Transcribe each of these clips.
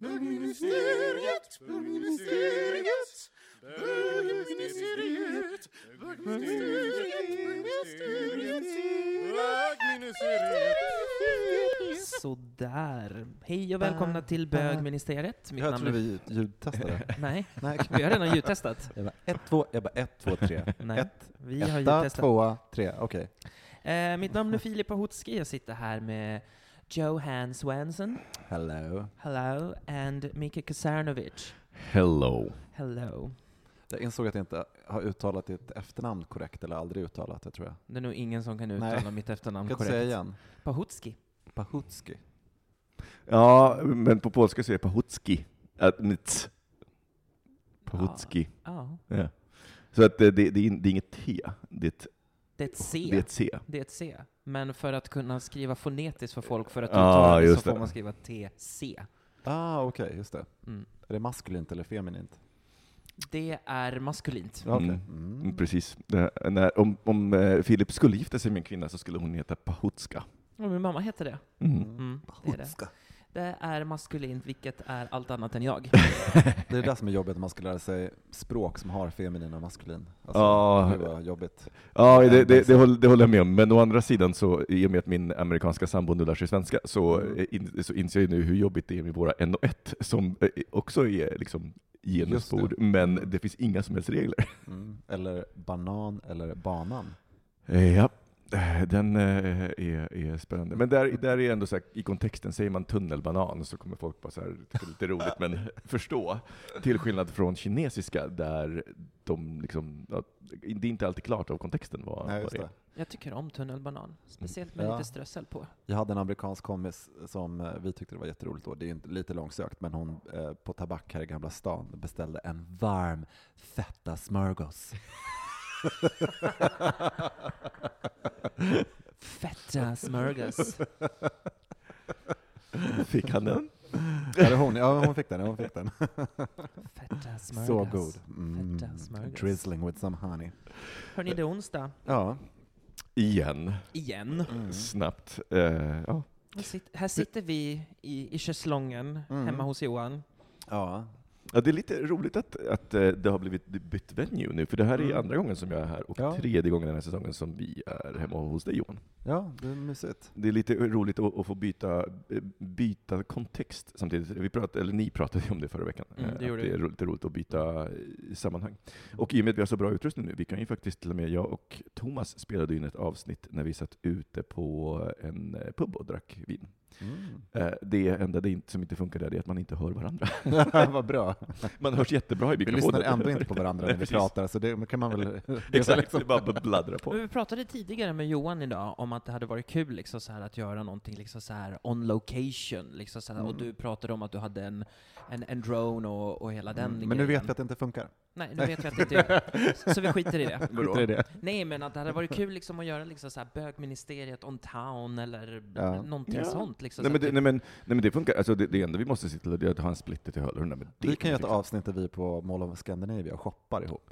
Bögministeriet, bögministeriet, bögministeriet, bögministeriet, Sådär. Hej och välkomna till Bögministeriet. Mitt Jag namn trodde är... vi ljudtestade. Nej, Nej. vi har redan ljudtestat. Jag bara, ett, två, jag bara, ett, två, tre. Nej, ett, vi har etta, ljudtestat. tvåa, tre. Okej. Eh, mitt namn är Filip Ahutski. Jag sitter här med Johan Swanson. Hello. Hello. And Mika Kasarnovic. Hello. Hello. Jag insåg att jag inte har uttalat ditt efternamn korrekt, eller aldrig uttalat det tror jag. Det är nog ingen som kan uttala Nej. mitt efternamn Kan du korrekt. säga igen? Pahutski. Pahutski. Ja, men på polska säger pahutski. Att nits. Pahutski. Ja, Ja. Så att det, det, det, är, det är inget T, det är ett, det är ett C. det är ett C. Det är ett C. Men för att kunna skriva fonetiskt för folk för att uttala det så får det. man skriva TC. Ah, okej, just det. Mm. Är det maskulint eller feminint? Det är maskulint. Okej. Mm. Mm. Mm, Precis. Det, när, om om eh, Filip skulle gifta sig med en kvinna så skulle hon heta Pahutska. Ja, min mamma heter det. Mm. Mm, det är det. Det är maskulint, vilket är allt annat än jag. Det är det där som är jobbigt, att man ska lära sig språk som har feminin och maskulin. Alltså, Ja. Det var jobbigt. Ja, det, det, det, håller, det håller jag med om. Men å andra sidan, så, i och med att min amerikanska sambo nu lär sig svenska, så, Mm. eh, in, så inser jag nu hur jobbigt det är med våra en och ett, som eh, också är liksom genusord, men det finns inga som helst regler. Mm. Eller banan eller banan. Eh, Ja, den eh, är, är spännande. Men där, där är ändå så här, i kontexten, säger man tunnelbanan så kommer folk bara så här, tycka det är lite roligt, men förstå. Till skillnad från kinesiska, där de liksom, det är inte alltid klart av kontexten vad, Nej, vad det är. Jag tycker om tunnelbanan, speciellt med Ja. lite strössel på. Jag hade en amerikansk kompis som eh, vi tyckte det var jätteroligt då. Det är lite långsökt, men hon eh, på Tabak här i Gamla stan beställde en varm feta smörgås. Fetta smörgås. Fick han den? Eller hon, ja, hon fick den. Hon fick den. Fetta smörgås. Så god. Mm. Feta smörgås. Drizzling with some honey. Hörni, det är onsdag. Ja. Igen. Igen. Mm. Snabbt. Eh, ja. Här sitter vi i, i schäslongen Mm. hemma hos Johan. Ja. Ja, det är lite roligt att, att eh, det har blivit bytt venue nu, för det här är Mm. andra gången som jag är här och Ja. tredje gången den här säsongen som vi är hemma hos dig Johan. ja, det är mysigt. Det är lite roligt att, att få byta, eh, byta kontext samtidigt. Vi pratade, eller ni pratade ju om det förra veckan. Mm, eh, det gjorde det är lite roligt att byta eh, sammanhang. Och i och med att vi har så bra utrustning nu, vi kan ju faktiskt till och med, jag och Thomas spelade in ett avsnitt när vi satt ute på en eh, pub och drack vin. Mm. Eh, Det enda det som inte funkar där är att man inte hör varandra. Vad bra. Man hörs jättebra i Vi mikrofonen. lyssnar ändå inte på varandra när vi pratar, så det kan man väl... Exakt, liksom- det bara bladdra på. Men vi pratade tidigare med Johan idag om att det hade varit kul liksom så här att göra någonting liksom så här on location. Liksom så här, Och Mm. du pratade om att du hade en, en, en drone och, och hela den Mm. Men nu vet vi att det inte funkar. Nej, nu vet vi att det inte gör. Så vi skiter i det. Skiter i det. Nej, men att det hade varit kul liksom att göra liksom så här bögministeriet on town eller Ja. någonting Ja. sånt. Liksom, Nej så men, det, typ- nej, men, nej men det funkar, alltså det, det enda vi måste se till är att ha en splitter till det Vi kan göra ett avsnitt där vi på Mall of Scandinavia och shoppar ihop.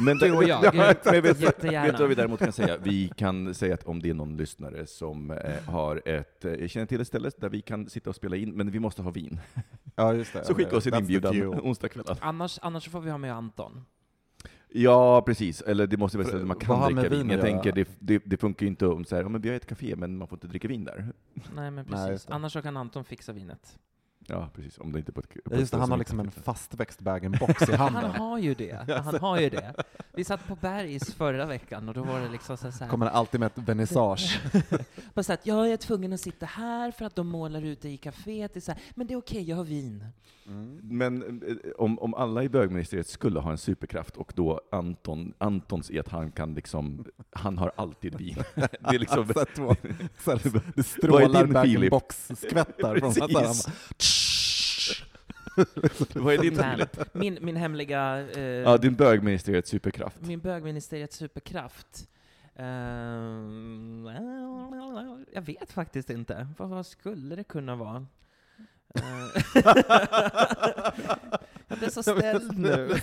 Men Du och jag, men vet, jättegärna. vet du vad vi däremot kan säga? Vi kan säga att om det är någon lyssnare som eh, har ett, eh, känner till ett ställe där vi kan sitta och spela in, men vi måste ha vin. Ja, just det. Så skicka oss en That's the inbjudan deal. onsdagskvällar. Annars, annars får vi ha med Anton. Ja, precis. Eller det måste vara så att man Vad kan har med dricka vin vin. att Jag göra? tänker, det, det, det funkar ju inte om så här, ja, men vi har ett café, men man får inte dricka vin där. Nej, men precis. just det. Annars så kan Anton fixa vinet. Ja, precis. Om det inte på ett... På just det, han har liksom en fastväxt bag-in-box i Han handen. har ju det. Han har ju det. Vi satt på Bergs förra veckan och då var det liksom så så här. Kommer alltid med ett vernissage. Bara så att jag är tvungen att sitta här för att de målar ute i kaféet. Det här, men det är okej, jag har vin. Men eh, om, om alla i bögministeriet skulle ha en superkraft och då Anton, Antons är att han kan liksom, han har alltid vin. Det är liksom, så att då, så att det strålar bag-in-box-skvättar från han vad är din Filip? min, min hemliga... Eh, Ja, din bögministeriets superkraft. Min bögministeriets superkraft. Ehm, jag vet faktiskt inte. Vad, vad skulle det kunna vara? Eh, jag blev så ställd nu.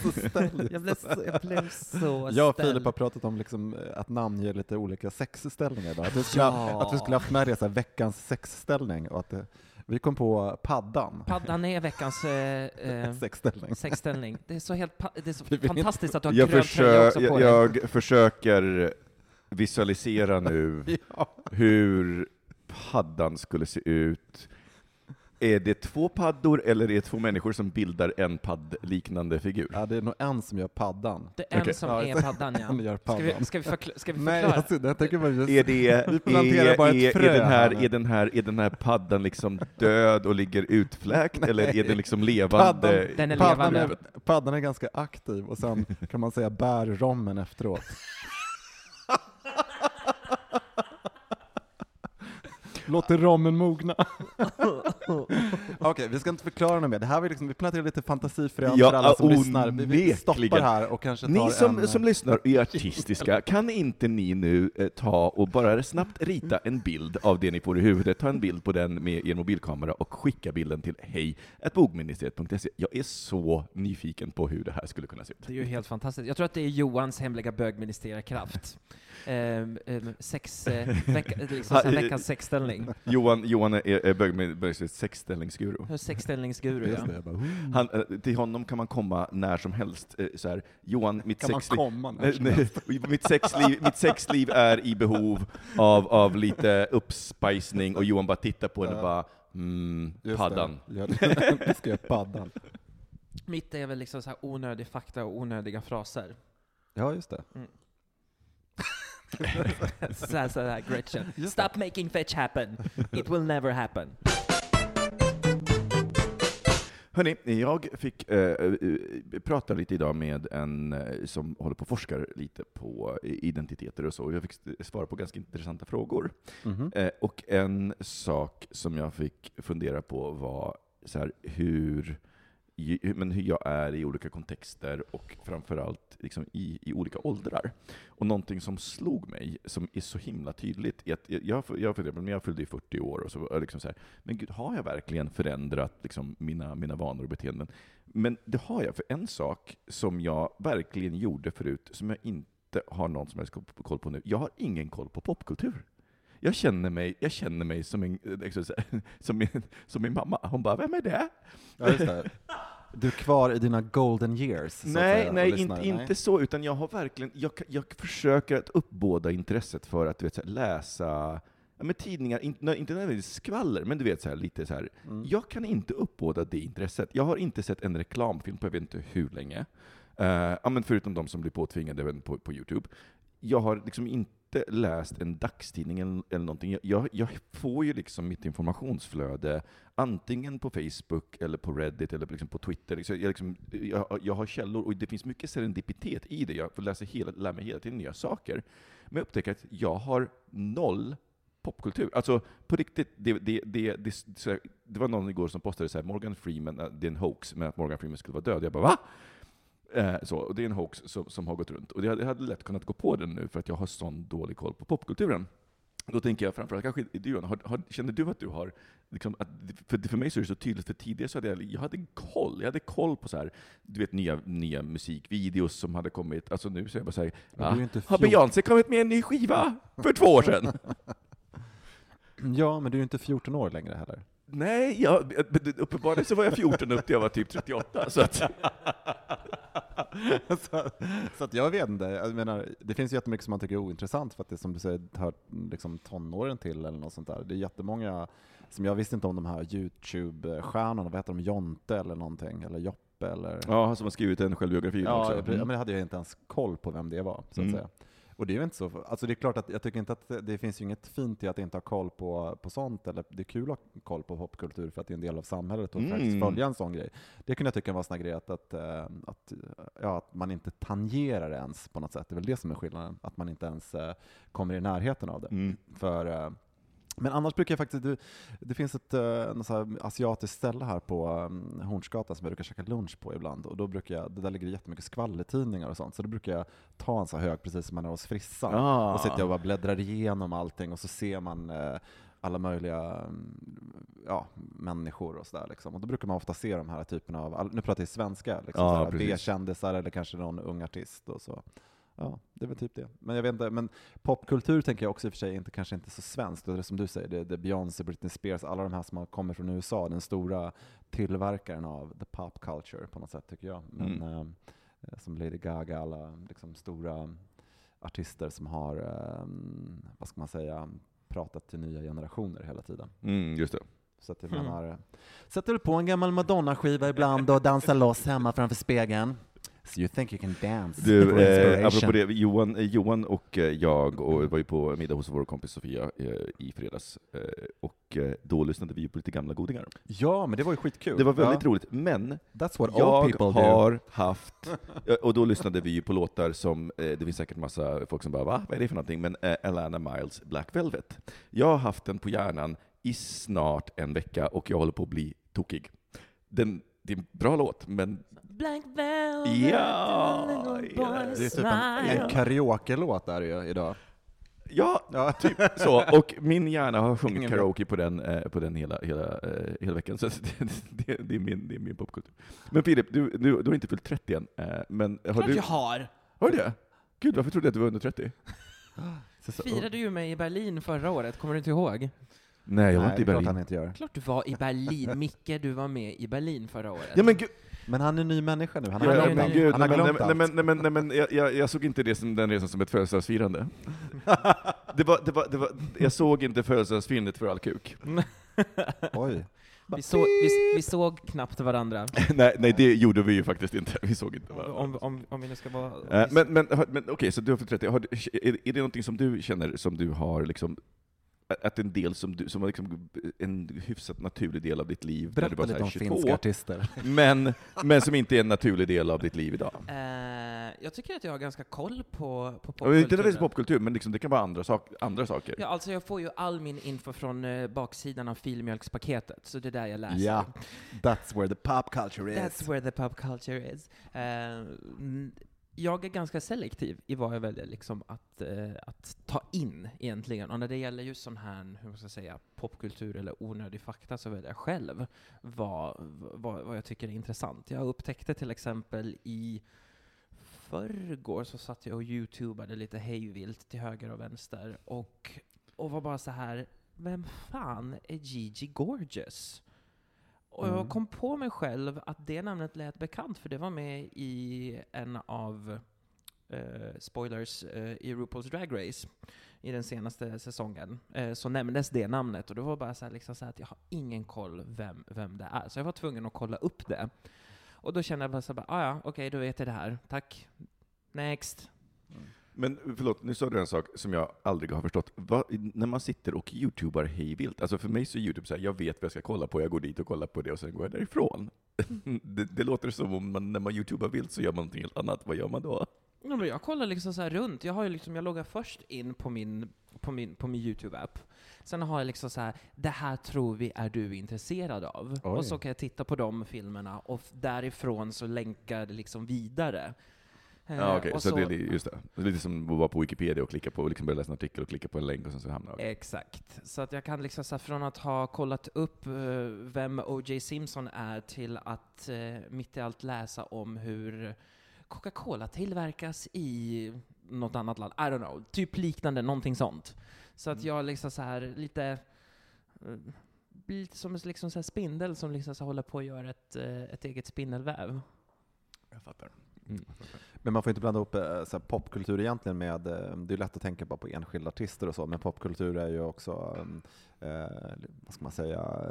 Jag blev så, jag blev så Jag och ställd. Filip har pratat om liksom eh, att namnge lite olika sexställningar idag. Att vi skulle, Ja. ha, att vi skulle haft med det, så här, veckans sexställning. Och att det, vi kom på paddan. Paddan är veckans eh, eh, Sexställning. sexställning. Det är så, helt det är så fantastiskt att du har Jag, grön tröja också på jag, dig. jag försöker visualisera nu Ja. hur paddan skulle se ut. Är det två paddor eller är det två människor som bildar en paddliknande figur? ja, det är nog en som gör paddan. Det är en Okej. som Ja, är paddan, En ja. gör Ska vi, paddan. ska vi, förkla- ska vi Nej, förklara? alltså, jag tänker bara just... Är, det, Vi planterar är, bara ett är, frö är, den här här, nu. är, den här, är den här paddan liksom död och ligger utfläkt, eller är den liksom levande? Paddan, Den är paddan, levande. är, paddan är ganska aktiv och sen kan man säga bär rommen efteråt. Låter rommen mogna. Okej, vi ska inte förklara något mer. Det här var liksom, vi planterar lite fantasifrön Ja, för alla som onekligen. lyssnar. Vi, vi stoppar här och kanske tar Ni som, en... som lyssnar och är artistiska, kan inte ni nu eh, ta och bara snabbt rita en bild av det ni får i huvudet, ta en bild på den med er mobilkamera och skicka bilden till hej.bogministeriet.se. Jag är så nyfiken på hur det här skulle kunna se ut. Det är ju helt fantastiskt. Jag tror att det är Johans hemliga bögministeriekraft. Ehm, ehm, sex, eh, vecka, liksom veckans sexställning. Johan, Johan är, är bögministeriets sexställningsguru. Sexställningsguru, ja. det, jag bara. Han, eh, till honom kan man komma när som helst. eh, Så här, Johan, mitt Kan man sexliv... komma när som helst? mitt, sexliv, mitt sexliv är i behov av, av lite uppspicning, och Johan bara tittar på henne och bara mm, Just paddan. Det. Ja, det- du ska göra paddan. Mitt är väl liksom så här onödig fakta och onödiga fraser. Ja, just det. Så här, så här Gretchen. Stop making fetch happen. It will never happen. Hörni, jag fick eh, eh, prata lite idag med en eh, som håller på och forskar lite på identiteter och så. och Jag fick svara på ganska intressanta frågor. Mhm. Eh, och en sak som jag fick fundera på var så här, hur, men hur jag är i olika kontexter och framförallt liksom i, i olika åldrar. Och någonting som slog mig, som är så himla tydligt, är att jag, jag, jag, jag fyllde 40 år och så var liksom så här, men gud, har jag verkligen förändrat liksom mina, mina vanor och beteenden? Men det har jag, för en sak som jag verkligen gjorde förut, som jag inte har någon som helst koll på nu, jag har ingen koll på popkultur. Jag känner mig, jag känner mig som, en, liksom som, min, som min mamma. Hon bara, vem är det? Ja, just det. Du är kvar i dina golden years, Nej, säga, nej, inte, inte så, utan jag har verkligen, jag, jag försöker att uppbåda intresset för att du vet, här, läsa ja, men tidningar, inte, inte nödvändigtvis skvaller, men du vet så här, lite så här. Mm. Jag kan inte uppbåda det intresset. Jag har inte sett en reklamfilm på jag vet inte hur länge. Uh, ja, men förutom de som blir påtvingade på, på Youtube. Jag har liksom inte inte läst en dagstidning eller, eller någonting. Jag, jag, får ju liksom mitt informationsflöde antingen på Facebook, eller på Reddit, eller liksom på Twitter. Jag, liksom, jag, jag har källor, och det finns mycket serendipitet i det. Jag får läsa hela, lär mig hela tiden nya saker. Men jag upptäcker att jag har noll popkultur. Alltså på riktigt, det, det, det, det, det var någon igår som postade så här, Morgan Freeman, uh, det är en hoax, men att Morgan Freeman skulle vara död. Jag bara va? Eh, så, och det är en hoax som, som har gått runt. Och jag hade, jag hade lätt kunnat gå på den nu för att jag har sån dålig koll på popkulturen. Då tänker jag framförallt, kanske du Johan, har, har, känner du att du har, liksom, att, för, för mig så är det så tydligt, för tidigare så hade jag, jag hade koll, jag hade koll på så här, du vet nya, nya musikvideos som hade kommit, alltså nu så är jag bara såhär, inte har Beyoncé kommit med en ny skiva för två år sedan? Ja, men du är ju inte 14 år längre heller. Nej, jag, uppenbarligen så var jag 14 upp till jag var typ 38, så att... så, så att jag vet inte. Jag menar, det finns jättemycket som man tycker är ointressant för att det som du säger hör liksom tonåren till eller något sånt där. Det är jättemånga som jag visste inte om de här Youtube-stjärnorna, vad heter de, Jonte eller någonting, eller Joppe eller? Ja, som har skrivit en självbiografi Ja, också. jag, men det hade jag inte ens koll på vem det var, så att Mm. säga. Och det är ju inte så, alltså det är klart att jag tycker inte att det, finns ju inget fint i att inte ha koll på, på sånt, eller det är kul att ha koll på popkultur för att det är en del av samhället och Mm. faktiskt följa en sån grej. Det kunde jag tycka var en sån grej att, att, eh, att, ja, att man inte tangerar det ens på något sätt. Det är väl det som är skillnaden, att man inte ens eh, kommer i närheten av det. Mm. För, eh, men annars brukar jag faktiskt, det, det finns ett eh, något asiatiskt ställe här på um, Hornsgatan som jag brukar käka lunch på ibland, och då brukar jag, det där ligger jättemycket skvallertidningar och sånt, så då brukar jag ta en så hög precis som man är hos frissan. Ah. Och sitter och bara bläddrar igenom allting och så ser man eh, alla möjliga mm, ja, människor och sådär. Liksom. Och då brukar man ofta se de här typerna av, nu pratar jag svenska, liksom, Ja, precis. B-kändisar eller kanske någon ung artist och så. Ja, det är väl typ det. Men jag vet inte, men popkultur tänker jag också i och för sig inte, kanske inte så svenskt. Det är som du säger, det, det är Beyoncé, Britney Spears, alla de här som har kommer från USA, den stora tillverkaren av the pop culture på något sätt tycker jag. Men, Mm. eh, som Lady Gaga, alla liksom stora artister som har, eh, vad ska man säga, pratat till nya generationer hela tiden. Mm, just det. Så att jag Mm. menar, sätter du på en gammal Madonna-skiva ibland och dansar loss hemma framför spegeln? So you think you can dance Du, eh, apropå det, Johan, eh, Johan och eh, jag och var ju på middag hos vår kompis Sofia eh, i fredags, eh, och eh, då lyssnade vi på lite gamla godingar. Ja, men det var ju skitkul. Det var väldigt ja. roligt, men That's what jag people do. har haft, eh, och då lyssnade vi ju på låtar som, det finns säkert massa folk som bara va, vad är det för någonting? Men Alana Miles Black Velvet. Jag har haft den på hjärnan i snart en vecka och jag håller på att bli tokig. Den, det är en bra låt, men Blank velvet, Ja, boy Det är typ en, en karaoke-låt är det ju idag. ja, Ja. typ så. Och min hjärna har sjungit Ingen karaoke på den, eh, på den hela, hela, eh, hela veckan, så det, det, det, är min, det är min popkultur. Men Filip, du, du, du har inte fyllt 30 än, eh, men har Klart du... jag har! Har du det? Gud, varför trodde jag att du var under 30? Så- så- Firade ju mig i Berlin förra året, kommer du inte ihåg? Nej, jag var Nej, inte i är klart Berlin. han inte gör. Klart du var i Berlin, Micke, du var med i Berlin förra året. Ja men gud, Men han är en ny människa nu, han har ja, glömt allt. gud Han har nej, men, glömt nej, men, nej, men, nej, men jag, jag, jag såg inte det som, den resan som ett födelsedagsfirande. Det var, det var, det var, jag såg inte födelsedagsfirandet för all kuk. Oj. vi, såg, vi, vi såg knappt varandra. nej, nej, det gjorde vi ju faktiskt inte. Vi såg inte varandra. Om, om, om vi nu ska vara... Eh, Men, men, men okej, så du har fyllt 30. Har, du- är, är det någonting som du känner som du har liksom, att en del som du, som var liksom en hyfsat naturlig del av ditt liv när du var lite om 22, finska artister. men, men som inte är en naturlig del av ditt liv idag? Eh, jag tycker att jag har ganska koll på, på Och inte nödvändigtvis popkultur, men liksom, det kan vara andra, sak, andra saker. Ja, alltså jag får ju all min info från eh, baksidan av filmjölkspaketet, så det är där jag läser. Ja, that's where the pop culture is. That's where the pop culture is. Eh, jag är ganska selektiv i vad jag väljer liksom att, eh, att ta in egentligen. Och när det gäller just sån här, hur man ska säga, popkultur eller onödig fakta så väljer jag själv vad, vad, vad jag tycker är intressant. Jag upptäckte till exempel i förrgår så satt jag och youtubade lite hejvilt till höger och vänster och, och var bara så här, vem fan är Gigi Gorgeous? Och jag Mm. kom på mig själv att det namnet lät bekant, för det var med i en av eh, spoilers eh, i RuPaul's Drag Race i den senaste säsongen. Eh, så nämndes det namnet och det var bara så liksom så att jag har ingen koll vem, vem det är. Så jag var tvungen att kolla upp det. Och då kände jag bara så här, ah, ja, okej, då vet jag det här. Tack. Next. Men förlåt, nu sa du en sak som jag aldrig har förstått. Vad, när man sitter och youtubar hejvilt, alltså för mig så är Youtube så här, jag vet vad jag ska kolla på, jag går dit och kollar på det och sen går jag därifrån. det, det låter som om man, när man youtubar vilt så gör man någonting helt annat, vad gör man då? Ja, men jag kollar liksom så här runt. Jag har ju liksom, jag loggar först in på min, på min, på min YouTube-app. Sen har jag liksom så här, det här tror vi är du intresserad av. Oj. Och så kan jag titta på de filmerna och därifrån så länkar det liksom vidare. Eh, Ja, okej, och så, det är just det. Det är lite som att vara på Wikipedia och klicka på, liksom börja läsa en artikel och klicka på en länk och sen så hamnar jag. Exakt. Så att jag kan liksom så här, från att ha kollat upp eh, vem O.J. Simpson är till att eh, mitt i allt läsa om hur Coca-Cola tillverkas i något annat land. I don't know. Typ liknande, någonting sånt. Så att jag liksom så här lite blir lite som en liksom så här spindel som liksom så håller på att göra ett, ett eget spindelväv. Jag fattar. Mm. Men man får inte blanda ihop eh, så popkultur egentligen med, eh, det är lätt att tänka bara på enskilda artister och så, men popkultur är ju också, eh, vad ska man säga,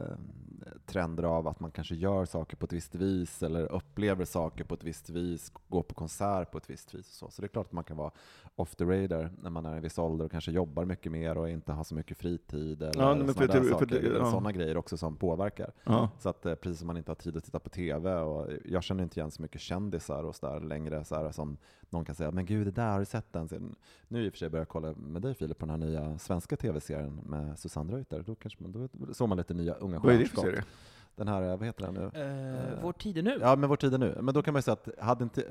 trender av att man kanske gör saker på ett visst vis, eller upplever saker på ett visst vis, går på konsert på ett visst vis. Och så. så det är klart att man kan vara off the radar när man är i en viss ålder och kanske jobbar mycket mer och inte har så mycket fritid, eller Ja, för sådana, för saker. är ja. sådana grejer också som påverkar. Ja. Så att precis som man inte har tid att titta på TV, och jag känner inte igen så mycket kändisar och så där längre, så här, som någon kan säga, men gud, det där har du sett den? Så Nu i och för sig börjar jag kolla med dig Filip på den här nya svenska TV-serien med Susanne Reuter, då, kanske man, då såg man lite nya unga Vad är det för stjärnskott. serie? Den här, eh, vad heter den nu? Eh, vår tid är nu. Ja, men Vår tid är nu. Men då kan man ju säga att, hade inte,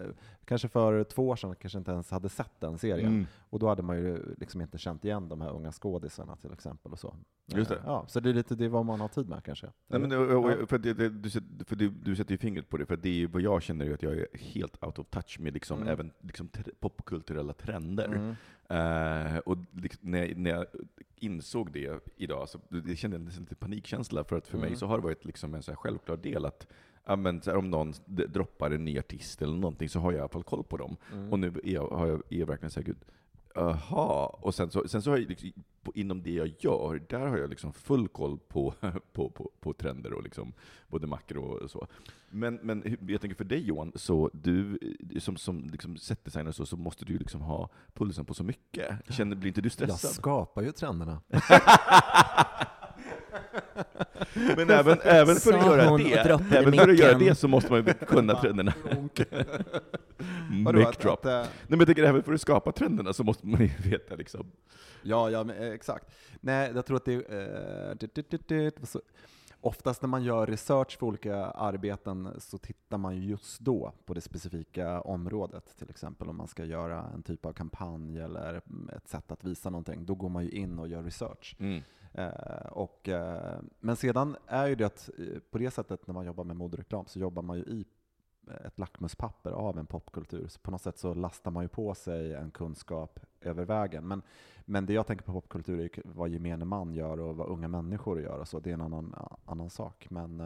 kanske för två år sedan kanske inte ens hade sett den serien, Mm. och då hade man ju liksom inte känt igen de här unga skådisarna till exempel. Och så. Just det. Eh, Ja, så det är lite det är vad man har tid med kanske. Nej, men, och, för det, det, du, sätter- för du, du sätter ju fingret på det, för det är ju vad jag känner är att jag är helt out of touch med liksom, Mm. även liksom, popkulturella trender. Mm. Eh, och när, jag, när jag insåg det idag, så det kände jag nästan lite panikkänsla, för att för mig Mm. så har det varit liksom en så här självklar del att ja, men, så här, om någon droppar en ny artist eller någonting så har jag i alla fall koll på dem. Mm. Och nu är jag, har jag, är jag verkligen gud, aha. Och sen så, sen så har jag liksom, inom det jag gör, där har jag liksom full koll på, på, på, på trender och liksom både makro och så. Men, men jag tänker för dig Johan, så du som, som liksom setdesigner så, så måste du liksom ha pulsen på så mycket. Känner, blir inte du Jag stressad? skapar ju trenderna. Men även, även för att göra det, även för att göra det så måste man ju kunna trenderna. Mic drop. att, eh, Nej men jag tänker även för att skapa trenderna så måste man ju veta liksom. Ja, ja men, eh, exakt. Nej, jag tror att det är... Eh, oftast när man gör research för olika arbeten så tittar man ju just då på det specifika området. Till exempel om man ska göra en typ av kampanj eller mm, ett sätt att visa någonting. Då går man ju in och gör research. Eh, Eh, och, eh, men sedan är ju det att eh, på det sättet när man jobbar med modereklam så jobbar man ju i eh, ett lackmuspapper av en popkultur. Så på något sätt så lastar man ju på sig en kunskap över vägen. Men, men det jag tänker på popkultur är ju vad gemene man gör och vad unga människor gör och så. Det är en annan, annan sak. Men,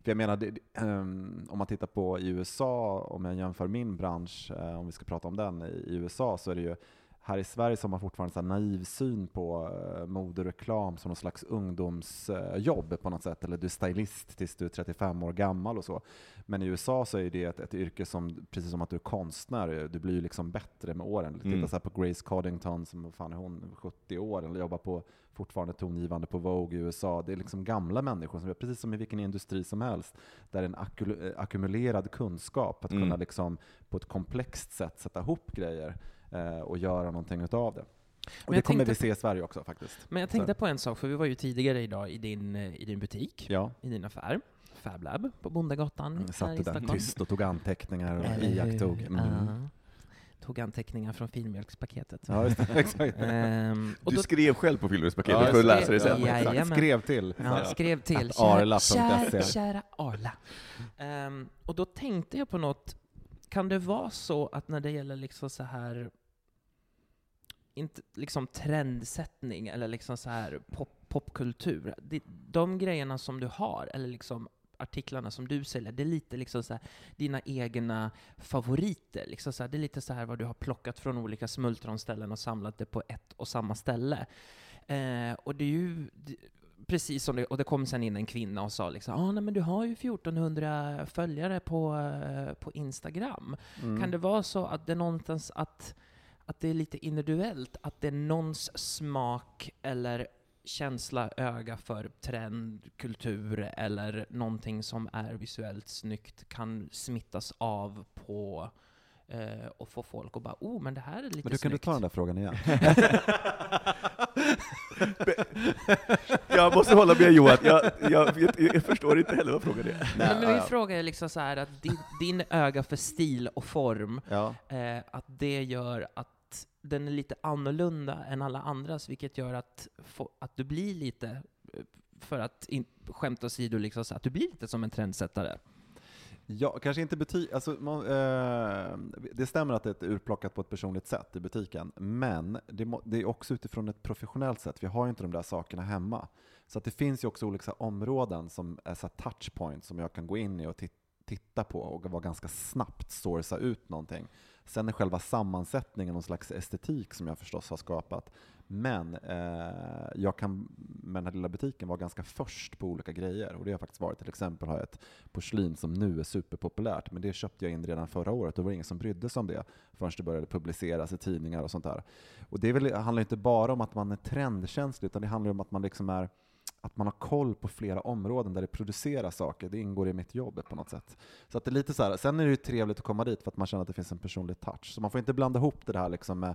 för jag menar, det, ehm, om man tittar på i USA, om jag jämför min bransch, om vi ska prata om den, i USA så är det ju här i Sverige så har man fortfarande en naiv syn på uh, modereklam som någon slags ungdomsjobb på något sätt, eller du är stylist tills du är 35 år gammal och så. Men i USA så är det ett, ett yrke som, precis som att du är konstnär, du blir liksom bättre med åren. Mm. Titta så på Grace Coddington, som fan är hon, 70 år, eller jobbar på fortfarande tongivande på Vogue i USA. Det är liksom gamla människor, som, precis som i vilken industri som helst, där en eh, ackumulerad kunskap, att Mm. kunna liksom på ett komplext sätt sätta ihop grejer eh, och göra någonting utav det. Och Men det jag kommer vi tänkte- se i Sverige också faktiskt. Men jag tänkte på en sak, för vi var ju tidigare idag i din, eh, i din butik, Ja, i din affär, Fablab, på Bondagatan här satt i där Stockholm. tyst och tog anteckningar och iakttog. Mm. Ja. Tog anteckningar från filmjölkspaketet. Ja, exakt. Och Du då, skrev själv på filmspaketet Ja, för att läsa det sen. Ja. Skrev till. Ja, skrev till kära, kära, kära Arla. Ehm, och då tänkte jag på något, kan det vara så att när det gäller liksom så här inte liksom trendsättning eller liksom så här pop, popkultur, de grejerna som du har, eller liksom artiklarna som du säljer, det är lite liksom så här, dina egna favoriter. Liksom så här, det är lite så här vad du har plockat från olika smultronställen och samlat det på ett och samma ställe. Eh, och det är ju det, precis som det, och det kom sen in en kvinna och sa liksom, ah, nej men du har ju 1400 följare på, eh, på Instagram. Mm. Kan det vara så att det är någonstans att, att det är lite individuellt, att det är någons smak eller känsla, öga för trend, kultur eller någonting som är visuellt snyggt kan smittas av på eh, och få folk att bara oh, men det här är lite Men du, kan du snyggt. ta den där frågan igen? Jag måste hålla med Johan, jag, jag, jag, jag förstår inte heller vad frågan är. Nej, men min ja. fråga är liksom så här att din, din öga för stil och form, Ja. eh, att det gör att den är lite annorlunda än alla andras, vilket gör att, att du blir lite, eh, för att in, skämt åsido, liksom så att du blir lite som en trendsättare. Ja, kanske inte butik, alltså, man, eh, det stämmer att det är urplockat på ett personligt sätt i butiken, men det, må, det är också utifrån ett professionellt sätt. Vi har ju inte de där sakerna hemma. Så att det finns ju också olika så här områden som är så här touchpoints som jag kan gå in i och titta titta på och vara ganska snabbt sourca ut någonting. Sen är själva sammansättningen någon slags estetik som jag förstås har skapat. Men eh, jag kan med den här lilla butiken vara ganska först på olika grejer. Och det har jag faktiskt varit, till exempel har jag ett porslin som nu är superpopulärt, men det köpte jag in redan förra året och det var ingen som brydde sig om det förrän det började publiceras i tidningar och sånt där. Och det väl, handlar inte bara om att man är trendkänslig, utan det handlar om att man liksom är att man har koll på flera områden där det produceras saker. Det ingår i mitt jobb på något sätt. Så att det är lite så här, sen är det ju trevligt att komma dit för att man känner att det finns en personlig touch. Så man får inte blanda ihop det här liksom med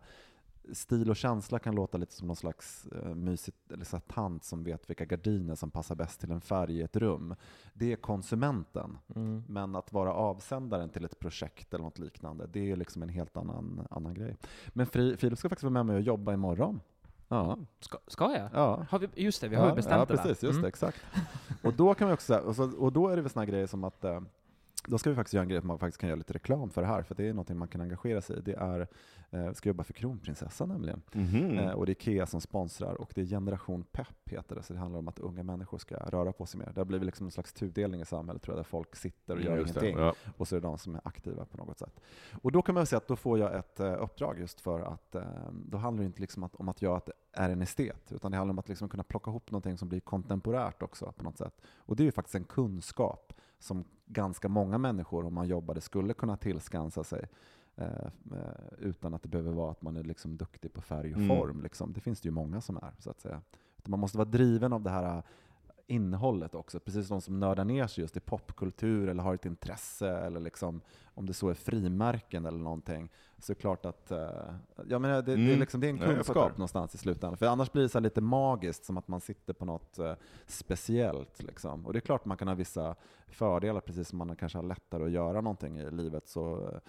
stil och känsla kan låta lite som någon slags uh, mysigt, eller så tant som vet vilka gardiner som passar bäst till en färg i ett rum. Det är konsumenten. Mm. Men att vara avsändaren till ett projekt eller något liknande, det är liksom en helt annan, annan grej. Men Filip ska faktiskt vara med mig och jobba imorgon. Ja. Ska, ska jag? Ja. Har vi, just det, vi har ja, ju bestämt ja, det. Ja, precis. Just mm. det, exakt. Och då kan vi också, och, så, och då är det väl såna grejer som att uh, då ska vi faktiskt göra en grej att man faktiskt kan göra lite reklam för det här, för det är något man kan engagera sig i. Det är, eh, ska jobba för kronprinsessan nämligen. Mm -hmm. eh, och det är IKEA som sponsrar, och det är Generation Pepp heter det, så det handlar om att unga människor ska röra på sig mer. Det har blivit liksom en slags tudelning i samhället, tror jag, där folk sitter och gör mm, ingenting, ja. och så är det de som är aktiva på något sätt. Och då kan man säga att då får jag ett eh, uppdrag just för att, eh, då handlar det inte liksom att, om att jag är en estet, utan det handlar om att liksom kunna plocka ihop någonting som blir kontemporärt också på något sätt. Och det är ju faktiskt en kunskap som ganska många människor, om man jobbade, skulle kunna tillskansa sig. Eh, eh, utan att det behöver vara att man är liksom duktig på färg och mm. form. Liksom. Det finns det ju många som är, så att säga. Man måste vara driven av det här innehållet också. Precis som de som nördar ner sig just i popkultur eller har ett intresse, eller liksom, om det så är frimärken eller någonting, så är det klart att uh, ja, men det, mm. det, är mm. liksom, det är en kunskap någonstans i slutändan. För annars blir det så lite magiskt, som att man sitter på något uh, speciellt. Liksom. Och det är klart man kan ha vissa fördelar, precis som man kanske har lättare att göra någonting i livet. så Eh,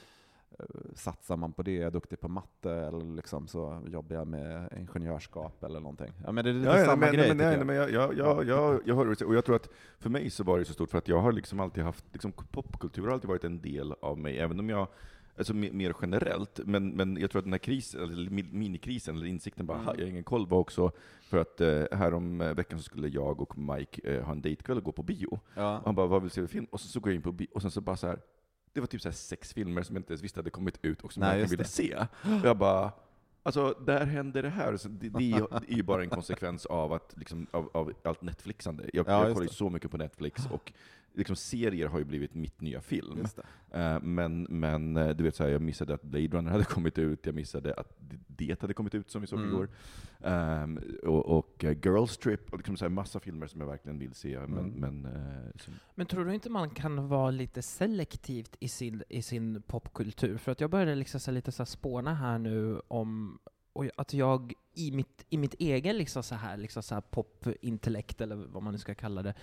satsar man på det, jag är duktig på matte, eller liksom så jobbar jag med ingenjörskap eller någonting. Ja, men det är lite ja, samma men, grej, men, nej, jag. men jag, jag, jag, jag, jag hör och jag tror att för mig så var det så stort, för att jag har liksom alltid haft, liksom, popkultur har alltid varit en del av mig, även om jag Alltså mer generellt, men, men jag tror att den här krisen, eller minikrisen, eller insikten bara, mm. jag har ingen koll, var också för att eh, här om eh, veckan så skulle jag och Mike eh, ha en dejtkväll och gå på bio. Ja. Och han bara, vad vill du se för film? Och så, så går jag in på bio, och sen så bara så här, det var typ så sex filmer som jag inte ens visste hade kommit ut och som Nej, jag ville se. Och jag bara, Alltså, där händer det här. Så det, det, är ju bara en konsekvens av, att, liksom, av, av allt Netflixande. Jag, ja, jag kollar ju så mycket på Netflix, och liksom, serier har ju blivit mitt nya film. Uh, men, men eh, du vet, så här, jag missade att Blade Runner hade kommit ut, jag missade att Det hade kommit ut, som vi såg mm. igår. Um, och, och uh, Girls Trip, och liksom, så här, massa filmer som jag verkligen vill se. Men, mm. men, uh, som... men tror du inte man kan vara lite selektivt i sin, i sin popkultur? För att jag började liksom så lite så spåna här nu om och att jag i mitt, i mitt egen liksom så här, liksom så här popintellekt, eller vad man nu ska kalla det,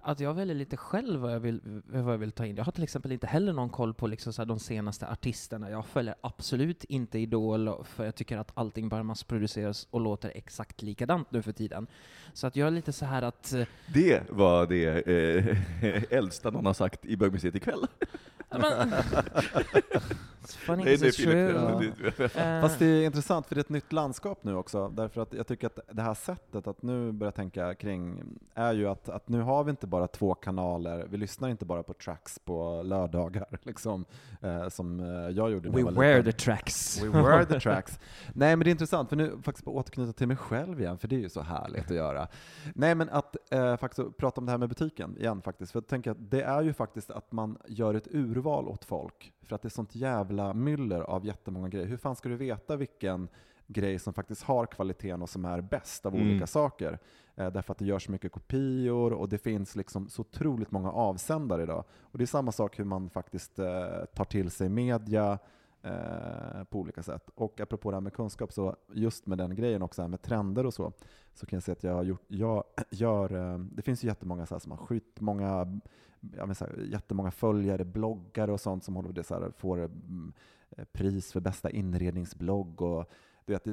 att jag väljer lite själv vad jag, vill, eh, vad jag vill ta in. Jag har till exempel inte heller någon koll på liksom så de senaste artisterna. Jag följer absolut inte Idol, för jag tycker att allting bara massproduceras och låter exakt likadant nu för tiden. Så att jag är lite så här att... Eh, det var det eh, äldsta någon har sagt i bögmuseet ikväll. Funny Nej, it's true. Uh. Fast det är intressant, för det är ett nytt landskap nu också. Därför att jag tycker att det här sättet att nu börja tänka kring är ju att, att nu har vi inte bara två kanaler, vi lyssnar inte bara på tracks på lördagar, liksom, eh, som eh, jag gjorde We wear the tracks. We wear the tracks. Nej, men det är intressant, för nu faktiskt på återknyta till mig själv igen, för det är ju så härligt att göra. Nej, men att eh, faktiskt prata om det här med butiken igen faktiskt, för jag tänker att det är ju faktiskt att man gör ett urval åt folk, för att det är sånt jävla myller av jättemånga grejer. Hur fan ska du veta vilken grej som faktiskt har kvaliteten och som är bäst av mm. olika saker? Eh, därför att det görs mycket kopior och det finns liksom så otroligt många avsändare idag. Och det är samma sak hur man faktiskt eh, tar till sig media, eh, på olika sätt. Och apropå det här med kunskap, så just med den grejen också, med trender och så, så kan jag säga att jag har gjort, jag gör, eh, det finns ju jättemånga så här som har skytt många så här, jättemånga följare, bloggare och sånt som håller det så här, får mm, eh, pris för bästa inredningsblogg. Och, du vet,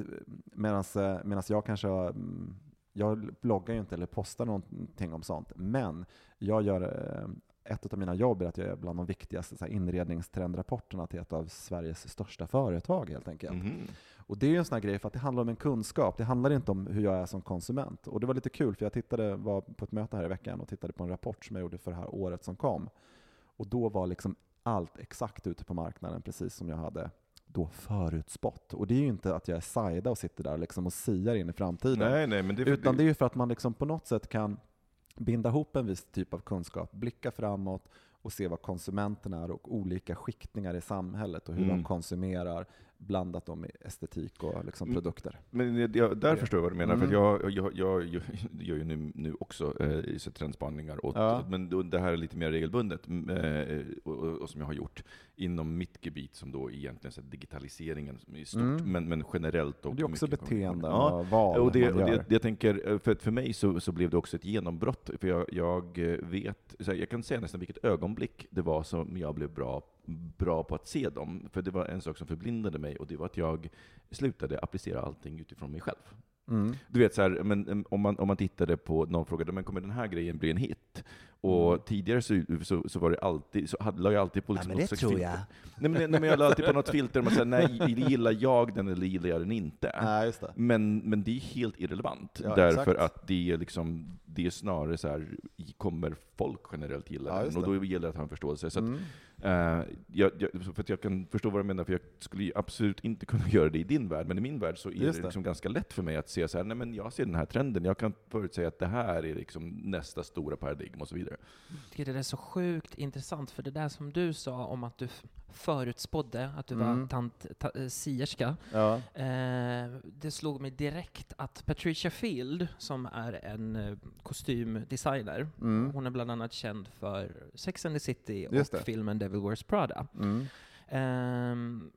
medan, eh, jag kanske har, mm, jag bloggar ju inte eller postar någonting om sånt, men jag gör eh, ett av mina jobb är att jag är bland de viktigaste så inredningstrendrapporterna till ett av Sveriges största företag helt enkelt. Mm. Och det är ju en sån här grej för att det handlar om en kunskap, det handlar inte om hur jag är som konsument. Och det var lite kul för jag tittade, var på ett möte här i veckan och tittade på en rapport som jag gjorde för det här året som kom. Och då var liksom allt exakt ute på marknaden, precis som jag hade då förutspått. Och det är ju inte att jag är Saida och sitter där liksom och siar in i framtiden. Nej, nej, men det, Utan det är ju för att man liksom på något sätt kan binda ihop en viss typ av kunskap, blicka framåt och se vad konsumenterna är och olika skiktningar i samhället och hur Mm. de konsumerar, blandat dem i estetik och liksom Mm. produkter. Men jag, där förstår jag vad du menar, för Mm. att jag, jag, jag, jag gör ju nu, nu också eh, så trendspaningar, åt, Ja. men då, det här är lite mer regelbundet, eh, och, och, och som jag har gjort inom mitt gebit, som då egentligen så digitaliseringen i stort, Mm. men, men generellt. Och det är också beteenden Ja, och val och det, och det, jag tänker, eh, för, för mig så, så blev det också ett genombrott, för jag, jag eh, vet, så här, jag kan säga nästan vilket ögonblick det var som jag blev bra, bra på att se dem. För det var en sak som förblindade mig, och det var att jag slutade applicera allting utifrån mig själv. Mm. Du vet, så här, men, om, man, om man tittade på någon frågade, men kommer den här grejen bli en hit? Och Mm. tidigare så, så, så var det alltid, så hade, la jag alltid på liksom men något det tror filter. jag. Nej, men, nej, men jag la alltid på något filter, man säger nej, gillar jag den eller gillar jag den inte? Nej, just det. Men, men det är helt irrelevant, Ja, därför exakt. att det är, liksom, det är snarare så här, kommer folk generellt gilla Ja, den? Och då gäller det att ha en förståelse. Så att, Mm. eh, jag, jag, för att jag kan förstå vad du menar, för jag skulle ju absolut inte kunna göra det i din värld, men i min värld så är Just det, det. liksom ganska lätt för mig att se så här, nej men jag ser den här trenden, jag kan förutsäga att det här är liksom nästa stora paradigm och så vidare. Jag tycker det är så sjukt intressant, för det där som du sa om att du förutspådde att du var Mm. tant, ta, eh, sierska, Ja. eh, det slog mig direkt att Patricia Field, som är en eh, kostymdesigner, Mm. hon är bland annat känd för Sex and the City Just och det. filmen Devil Wears Prada. Mm. Ehm,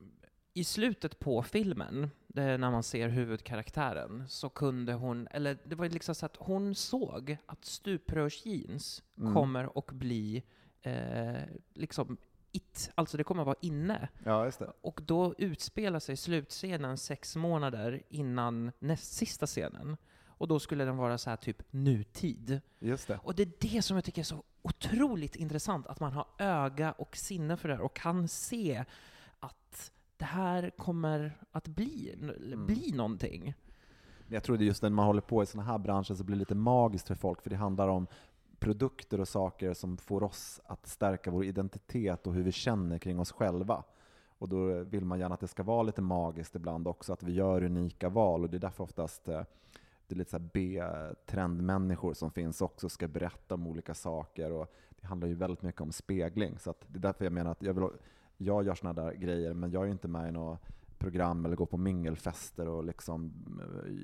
I slutet på filmen, det, när man ser huvudkaraktären, så kunde hon, eller det var liksom så att hon såg att stuprörsjeans Mm. kommer att bli eh, liksom it, alltså det kommer att vara inne. ja. Och då utspelar sig slutscenen sex månader innan näst sista scenen. Och då skulle den vara så här typ nutid. Just det. Och det är det som jag tycker är så otroligt intressant, att man har öga och sinne för det här och kan se att det här kommer att bli, Mm. bli någonting. Men Jag tror det just när man håller på i sådana här branscher så blir det lite magiskt för folk, för det handlar om produkter och saker som får oss att stärka vår identitet och hur vi känner kring oss själva. Och då vill man gärna att det ska vara lite magiskt ibland också, att vi gör unika val. Och det är därför oftast eh, det är lite så B-trendmänniskor som finns också, ska berätta om olika saker. Och det handlar ju väldigt mycket om spegling. Så det är därför jag menar att jag, vill, jag gör sådana där grejer, men jag är ju inte med i något program eller går på mingelfester och liksom,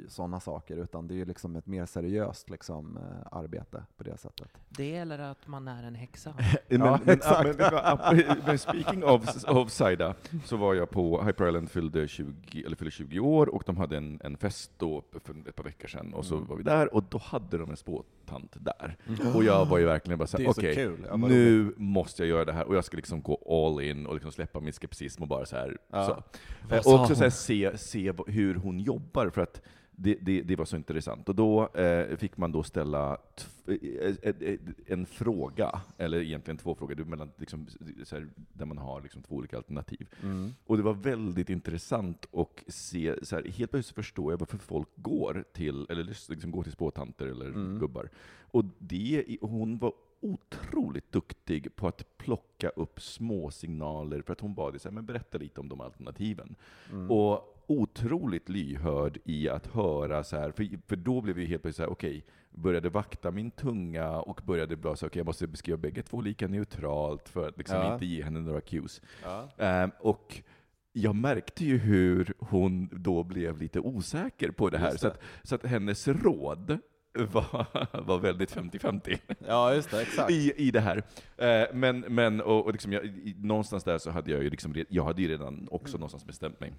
sådana saker, utan det är ju liksom ett mer seriöst liksom, eh, arbete på det sättet. Det eller att man är en häxa. Men, Ja, men, exakt. men, men, speaking of, of Saida, så var jag på Hyper Island fyllde 20, eller fyllde 20 år, och de hade en, en fest då för ett par veckor sedan, och så Mm. var vi där, och då hade de en spåtant där. Och jag var ju verkligen bara såhär, är så okej, kul. Ja, vad nu måste jag göra det här, och jag ska liksom gå all in och liksom släppa min skepticism och bara så här. Ja. Så. Och också så här, se, se hur hon jobbar, för att det, det, det var så intressant. Och då eh, fick man då ställa eh, eh, eh, en fråga, eller egentligen två frågor, mellan, liksom, så här, där man har liksom två olika alternativ. Mm. Och det var väldigt intressant att se, så här, helt plötsligt förstår jag varför folk går till, eller liksom går till spåtanter eller Mm. gubbar. Och det, hon var otroligt duktig på att plocka upp små signaler för att hon bad dig så här, men berätta lite om de alternativen. Mm. Och otroligt lyhörd i att höra så här, för, för då blev vi helt plötsligt så här, okej, började vakta min tunga och började bara så okej, jag måste beskriva bägge två lika neutralt för att liksom Ja. inte ge henne några cues. Ja. Ehm, och jag märkte ju hur hon då blev lite osäker på det här, Just Så, det. att, så att hennes råd var, var väldigt 50-50 ja, just det. Exakt. i, i det här. Eh, men men och, och liksom jag, någonstans där så hade jag ju liksom, jag hade ju redan också någonstans bestämt mig.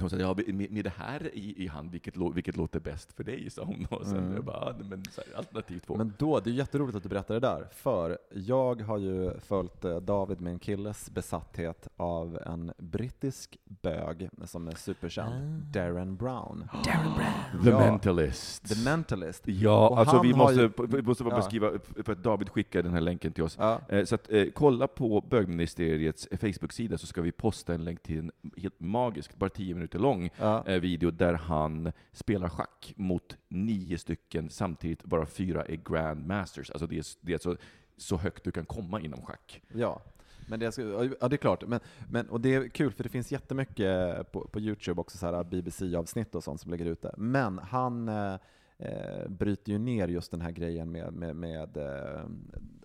Så sa, ja, med, det här i, i hand, vilket, lå, vilket låter bäst för dig? sa hon. Och sen Mm. jag bara, men så här, alternativ två. Men då, det är jätteroligt att du berättar det där, för jag har ju följt eh, David, min killes besatthet av en brittisk bög som är superkänd, Ah. Darren Brown. Darren Brown. The Ja. Mentalist. The Mentalist. Ja, Och alltså vi måste, ju- vi måste bara Ja. beskriva, för att David skickade den här länken till oss. Ja. Eh, Så att, eh, kolla på bögministeriets Facebook-sida så ska vi posta en länk till en helt magisk, bara 10 minuter lång, Ja. eh, video där han spelar schack mot nio stycken samtidigt, bara fyra är grandmasters. Alltså det är, det är alltså så högt du kan komma inom schack. Ja. Men det, är, ja, det är klart. Men, men, och det är kul, för det finns jättemycket på, på Youtube också, så här BBC-avsnitt och sånt som ligger ute. Men han eh, eh, bryter ju ner just den här grejen med, med, med eh,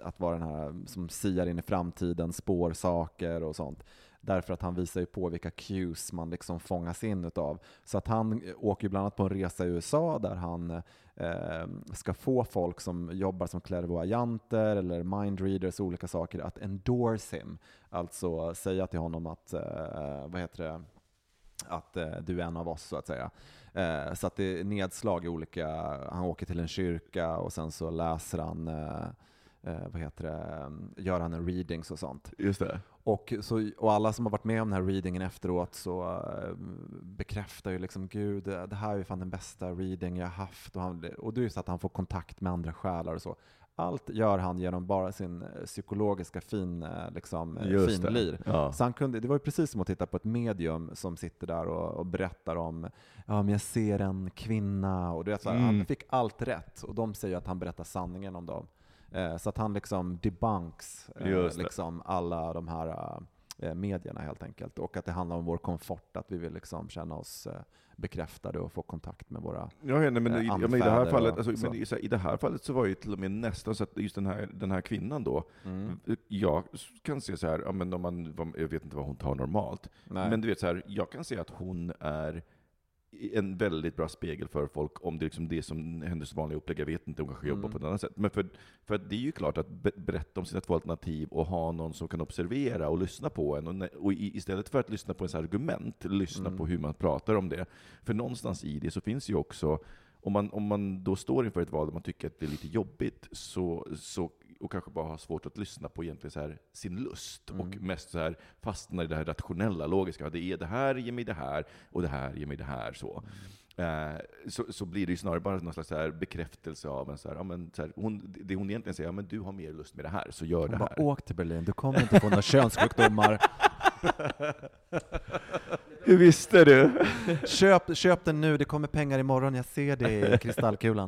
att vara den här som siar in i framtiden, spår saker och sånt. Därför att han visar ju på vilka cues man liksom fångas in utav. Så att han eh, åker ju bland annat på en resa i USA där han eh, ska få folk som jobbar som klärvoajanter eller mindreaders och olika saker att endorse him. Alltså säga till honom att, eh, vad heter det, att eh, du är en av oss så att säga. Eh, så att det är nedslag i olika, han åker till en kyrka och sen så läser han eh, eh, vad heter det, gör han en readings och sånt. Just det. Och, så, och alla som har varit med om den här readingen efteråt så uh, bekräftar ju liksom Gud, det här är ju fan den bästa reading jag haft. Och, han, och det är ju så att han får kontakt med andra själar och så. Allt gör han genom bara sin eh, psykologiska fin, eh, liksom, finlir. Ja. Så han kunde, det var ju precis som att titta på ett medium som sitter där och, och berättar om ja, men jag ser en kvinna, och du vet, så här, mm. han fick allt rätt. Och de säger att han berättar sanningen om dem. Eh, så att han liksom debunks eh, liksom alla de här eh, medierna helt enkelt. Och att det handlar om vår komfort, att vi vill liksom känna oss bekräftade och få kontakt med våra ja, ja, men, i, ja, men i, det här fallet, alltså, men i, i, det här fallet så var det till och med nästan så att just den här, den här kvinnan då, mm. jag kan se så här, ja, men om man, jag vet inte vad hon tar normalt, Nej. men du vet så här, jag kan se att hon är en väldigt bra spegel för folk om det är liksom det som hennes vanliga upplägg, jag vet inte, hon kanske jobbar mm. på ett annat sätt. Men för, för det är ju klart att berätta om sina två alternativ och ha någon som kan observera och lyssna på en, och, och istället för att lyssna på ens argument, lyssna mm. på hur man pratar om det. För någonstans i det så finns ju också om man, om man då står inför ett val där man tycker att det är lite jobbigt, så, så och kanske bara har svårt att lyssna på egentligen så här, sin lust mm. och mest så här fastnar i det här rationella, logiska. Det är det här ger mig det här och det här ger mig det här. Så. Mm. Eh, så, så blir det ju snarare bara någon slags så bekräftelse av en så här, ja, men, så här, hon, det hon egentligen säger, ja, men du har mer lust med det här, så gör hon det här. Bara, Åk till Berlin, du kommer inte få några könssjukdomar. Hur visste du? Köp, köp den nu, det kommer pengar imorgon, jag ser det i kristallkulan.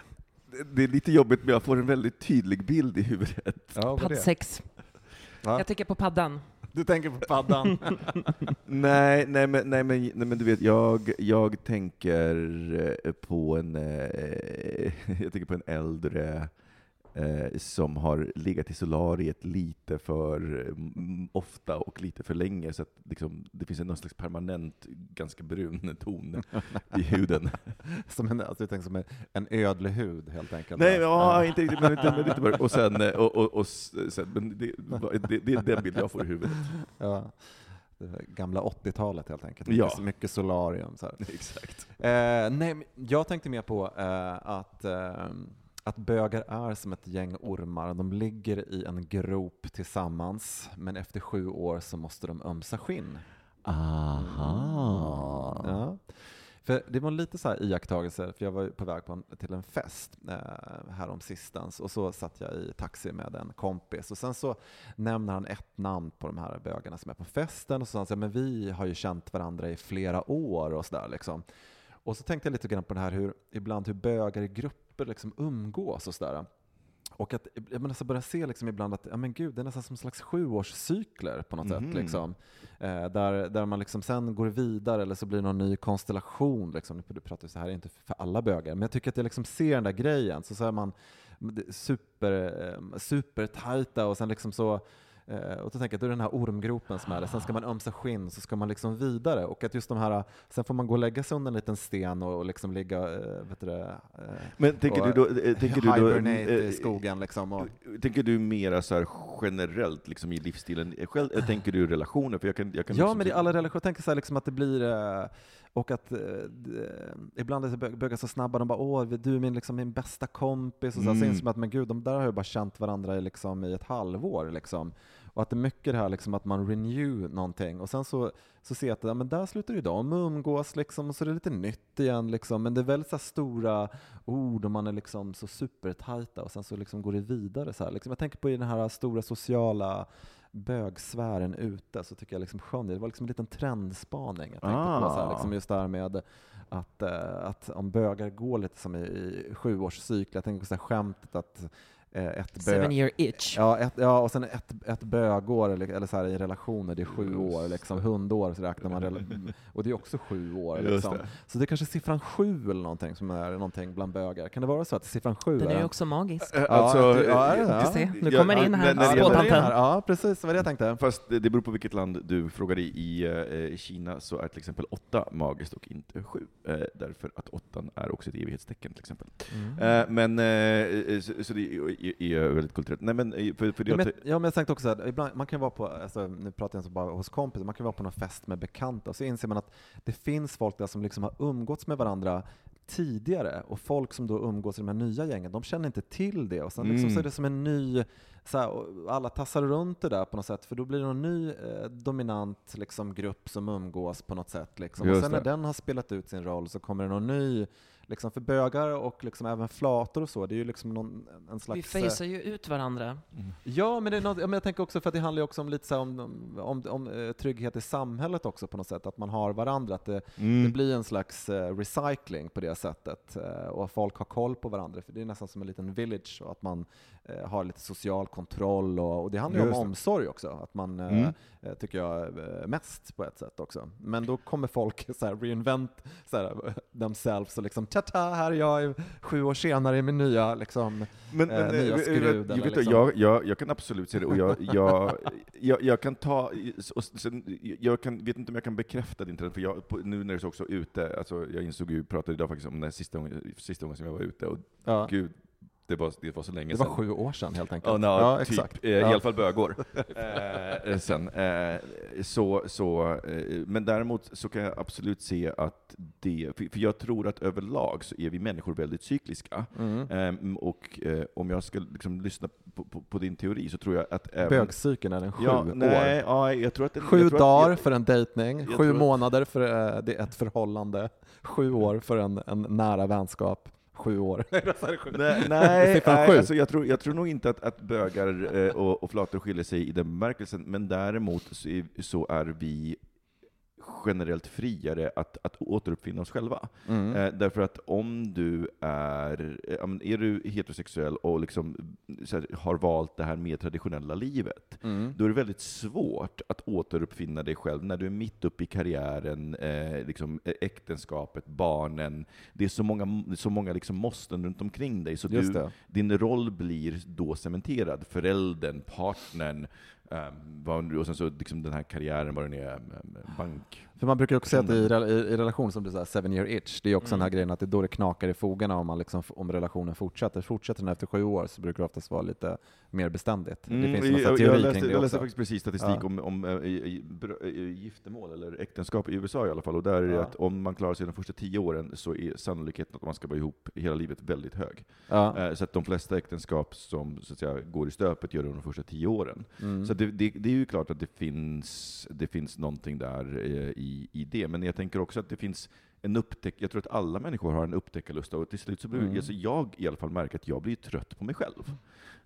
det är lite jobbigt, men jag får en väldigt tydlig bild i huvudet. Ja, Paddsex. Jag tänker på paddan. Du tänker på paddan? nej, nej, men, nej, men, nej, men du vet, jag, jag tänker på en, eh, jag tänker på en äldre eh, som har legat i solariet lite för mm, ofta och lite för länge, så att liksom, det finns en någon slags permanent, ganska brun ton i huden. som en, alltså, tänker som en, en ödlig hud, helt enkelt? Nej, ja, inte riktigt, men, men lite. Och sen, och, och, och sen men det, det, det är den bild jag får i huvudet. Ja gamla 80-talet helt enkelt. Ja. Mycket, mycket solarium. Så Exakt. Eh, nej, jag tänkte mer på eh, att eh, att bögar är som ett gäng ormar. De ligger i en grop tillsammans, men efter sju år så måste de ömsa skinn. Aha. Ja. För det var lite så här iakttagelser, för jag var på väg på en, till en fest eh, här om sistens och så satt jag i taxi med en kompis och sen så nämner han ett namn på de här bögarna som är på festen och så sa han så här, men vi har ju känt varandra i flera år och sådär liksom. Och så tänkte jag lite grann på det här hur ibland hur bögar i grupper liksom umgås och sådär. Och att jag nästan börjar se liksom ibland att ja, men gud, det är nästan som slags sjuårscykler på något Mhm. sätt. Liksom. Eh, där, där man liksom sen går vidare eller så blir det någon ny konstellation. Liksom. Du pratar ju så här, inte för alla bögar, men jag tycker att jag liksom ser den där grejen. Så, så är man super, eh, super tajta och sen liksom så och då tänker jag att det är den här ormgropen som är det. Sen ska man ömsa skinn, så ska man liksom vidare. Och att just de här, sen får man gå och lägga sig under en liten sten och, och liksom ligga, eh, vet du det, eh, Men tänker du då, eh, tänker du då eh, i skogen liksom. Och, Tänker du mera så generellt liksom i livsstilen själv, tänker du relationer? För jag kan, jag kan ja, liksom men i alla relationer, jag tänker så här liksom att det blir, eh, och att eh, ibland är bögar så snabba, de bara åh, du är min, liksom, min bästa kompis, och så, här, så Mm. inser man att men gud, de där har ju bara känt varandra i, liksom, i ett halvår. Liksom. Och att det är mycket det här liksom, att man renew någonting, och sen så, så ser jag att ja, men där slutar ju de umgås, liksom, och så är det lite nytt igen. Liksom. Men det är väldigt så stora ord, och man är liksom så supertajta, och sen så liksom går det vidare. Så här. Liksom, jag tänker på i den här stora sociala bögsfären ute så tycker jag liksom skön det. Var liksom en liten trendspaning jag tänkte på. Så här, Ah. liksom just det här med att, eh, att om bögar går lite som i, i sjuårscykler, jag tänker på så här skämtet att ett bö- Seven year itch. Ja, ett, ja, och sen ett, ett bögår, eller, eller så här, i relationer, det är sju år. Liksom, hundår så räknar man, rela- och det är också sju år. Liksom. det. Så det är kanske siffran sju eller någonting som är någonting bland bögar. Kan det vara så att siffran sju Den är är också magisk. Eh, Ja, Alltså, det- ja, eh, ja. Du ser, nu Ja, kommer ja, in här, det Ja, det spåtanten. här. Ja, precis. Det var det jag tänkte. Fast det det beror på vilket land du frågar i. I eh, Kina så är till exempel åtta magiskt och inte sju. Eh, därför att åttan är också ett evighetstecken till exempel. Mm. Eh, men, eh, så, så det är, är väldigt kulturellt. Nej, men, eh, för, för det Ja jag men, ja, men jag tänkte också att ibland, man kan vara på, alltså, nu pratar jag inte bara hos kompisar, man kan vara på någon fest med bekanta och så inser man att det finns folk där som liksom har umgåtts med varandra tidigare och folk som då umgås i de här nya gängen, de känner inte till det och sen liksom Mm. så är det som en ny, så här, alla tassar runt det där på något sätt för då blir det någon ny eh, dominant liksom, grupp som umgås på något sätt. Liksom. Och sen när det. den har spelat ut sin roll så kommer det någon ny Liksom för bögar och liksom även flator och så, det är ju liksom någon, en slags... Vi eh, facear ju ut varandra. Ja, men, det är något, men jag tänker också för att det handlar ju också om lite så här om, om, om, om eh, trygghet i samhället också på något sätt, att man har varandra, att det, Mm. det blir en slags eh, recycling på det sättet eh, och folk har koll på varandra, för det är nästan som en liten village och att man eh, har lite social kontroll och, och det handlar ju om omsorg också, att man, eh, Mm. eh, tycker jag, eh, mest på ett sätt också. Men då kommer folk så här reinvent så här, themselves och liksom ta-ta, här är jag sju år senare i min nya liksom, Men, eh, men, nya eh, skrud jag, liksom. jag, jag, jag kan absolut se det, och jag, jag, jag, jag kan ta, och sen, jag kan, vet inte om jag kan bekräfta din trend, för jag, på, nu när du också ute, alltså jag insåg ju, pratade idag faktiskt om den sista gången, sista gången som jag var ute, och ja. gud, det var, det var så länge Det var sedan. sju år sedan helt enkelt. Ja, no, ja typ. exakt. Eh, I Ja. alla fall bögår. eh, sen. Eh, så, så, eh, men däremot så kan jag absolut se att det, för, för jag tror att överlag så är vi människor väldigt cykliska. Mm. Ehm, och eh, om jag ska liksom lyssna på, på, på din teori så tror jag att även... Bögcykeln är den sju ja, nej, år. ja, jag tror att den, Sju jag dagar att, för en dejtning, jag sju månader för eh, det är ett förhållande, sju år för en, en nära vänskap, sju år. Nej, nej, Siffran nej sju. alltså jag, tror, jag tror nog inte att, att bögar eh, och, och flator skiljer sig i den bemärkelsen, men däremot så är, så är vi generellt friare att, att återuppfinna oss själva. Mm. Eh, därför att om du är, eh, är du heterosexuell och liksom, här, har valt det här mer traditionella livet, Mm. då är det väldigt svårt att återuppfinna dig själv när du är mitt uppe i karriären, eh, liksom, äktenskapet, barnen. Det är så många, så många liksom måsten runt omkring dig, så du, din roll blir då cementerad. Föräldern, partnern, Um, vad, och sen så liksom den här karriären, vad den är, um, bank... För man brukar också säga att i, rela- i, i relation, som du säger, seven year itch, det är också den här Mm. grejen att det är då det knakar i fogarna om, man liksom, om relationen fortsätter. Fortsätter den efter sju år så brukar det oftast vara lite mer beständigt. det finns massa Mm, jag, teori jag, kring läste, det jag läste också. faktiskt precis statistik Ja. om, om eh, giftermål, eller äktenskap i USA i alla fall, och där är det Ja. att om man klarar sig de första tio åren så är sannolikheten att man ska vara ihop hela livet väldigt hög. Ja. Eh, Så att de flesta äktenskap som så att säga, går i stöpet gör det de första tio åren. Mm. Så det, det, det är ju klart att det finns, det finns någonting där eh, i, i det, men jag tänker också att det finns en upptäck, jag tror att alla människor har en upptäckarlust, och till slut så blir Mm. alltså jag i alla fall märker att jag blir trött på mig själv.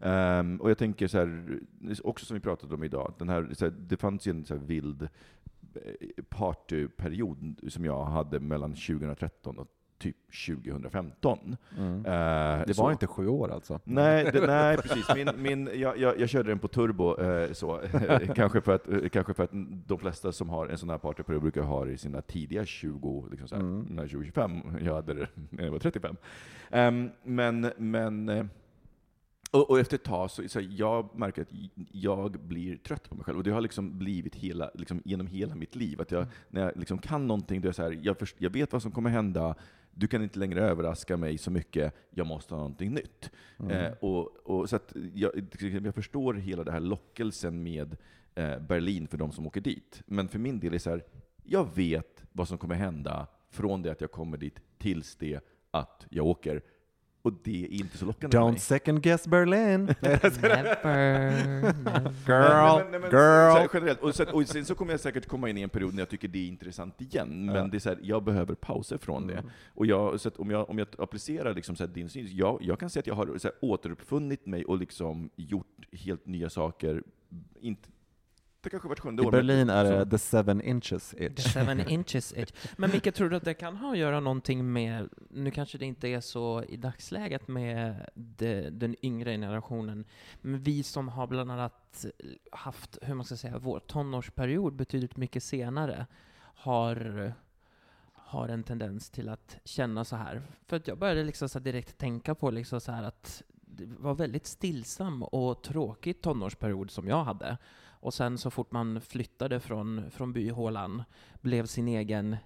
Ehm, och jag tänker så här, också som vi pratade om idag, den här, så här, det fanns ju en så här vild eh, partyperiod som jag hade mellan 2013 och typ 2015. Mm. Eh, Det så- var inte sju år alltså? Nej, det, nej precis. Min, min, jag, jag, jag körde den på turbo, eh, så. kanske, för att, kanske för att de flesta som har en sån här partyperiod brukar ha det i sina tidiga 20, liksom så här, Mm. när 2025. Jag hade det när jag var 35. Ehm, men, men och, och efter ett tag så, så jag märker att jag blir trött på mig själv. Och det har liksom blivit hela, liksom genom hela mitt liv. Att jag, när jag liksom kan någonting, då är jag så här, jag, först, jag vet vad som kommer hända, du kan inte längre överraska mig så mycket, jag måste ha någonting nytt. Mm. Eh, och, och, så jag, jag förstår hela den här lockelsen med eh, Berlin för de som åker dit. Men för min del är det så här, jag vet vad som kommer hända från det att jag kommer dit tills det att jag åker. Och det är inte så lockande för Don't mig. second guess Berlin! Never, never. Girl, men- nej, men- girl! Så här, generellt. Och sen, och sen så kommer jag säkert komma in i en period när jag tycker det är intressant igen, men Ja. det är så här, jag behöver pauser från det. Mm. Och jag, så att om, jag, om jag applicerar liksom så här din syn, jag, jag kan säga att jag har så här återuppfunnit mig och liksom gjort helt nya saker. Inte, det kanske vart sjunde I år. men- Berlin är det the seven inches The itch. seven inches itch. Men Micke, tror du att det kan ha att göra någonting med, nu kanske det inte är så i dagsläget med de, den yngre generationen, men vi som har bland annat haft, hur man ska säga, vår tonårsperiod betydligt mycket senare, har har en tendens till att känna så här. För att jag började liksom så direkt tänka på liksom så här att det var väldigt stillsam och tråkig tonårsperiod som jag hade. Och sen så fort man flyttade från, från byhålan, blev sin egen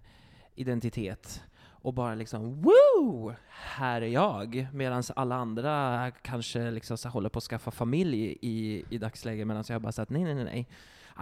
identitet och bara liksom woo! Här är jag! Medan alla andra kanske liksom så håller på att skaffa familj i, i dagsläget medan jag bara sagt nej, nej, nej.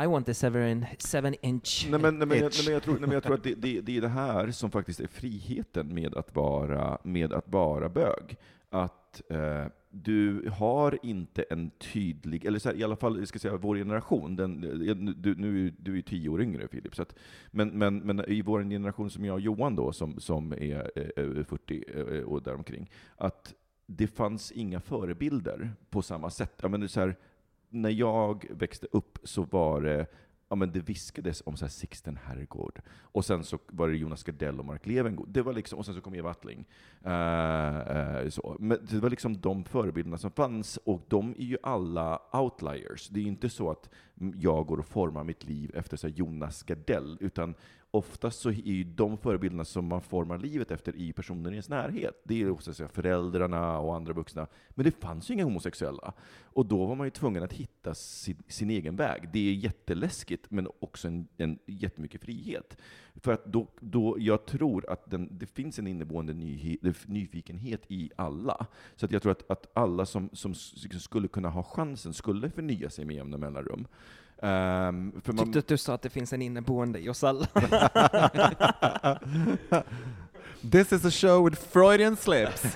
I want the seven, seven inch Nej men, nej, men, jag, nej, men jag tror, nej, men jag tror att det, det, det är det här som faktiskt är friheten med att vara, med att vara bög. Att eh, du har inte en tydlig, eller så här, i alla fall jag ska säga vår generation, den, eh, du, nu, är- du är ju tio år yngre Filip, så att, men, men, men i vår generation som jag och Johan då, som, som är eh, 40 eh, och däromkring, att det fanns inga förebilder på samma sätt. Jag menar, så här, när jag växte upp så var det Ja, men det viskades om så här Sixten Herrgård, och sen så var det Jonas Gardell och Mark Levengood, det var liksom, och sen så kom Eva Attling. Uh, uh, så. Men det var liksom de förebilderna som fanns, och de är ju alla outliers. Det är ju inte så att jag går och formar mitt liv efter så här Jonas Gardell, utan oftast så är ju de förebilderna som man formar livet efter i personer i ens närhet. Det är också föräldrarna och andra vuxna. Men det fanns ju inga homosexuella. Och då var man ju tvungen att hitta sin, sin egen väg. Det är jätteläskigt, men också en, en jättemycket frihet. För att då, då, jag tror att den, det finns en inneboende ny, nyfikenhet i alla. Så att jag tror att, att alla som, som skulle kunna ha chansen skulle förnya sig med jämna mellanrum. Ehm, för man, Tyckte att du sa att det finns en inneboende i oss alla. This is a show with Freudian slips.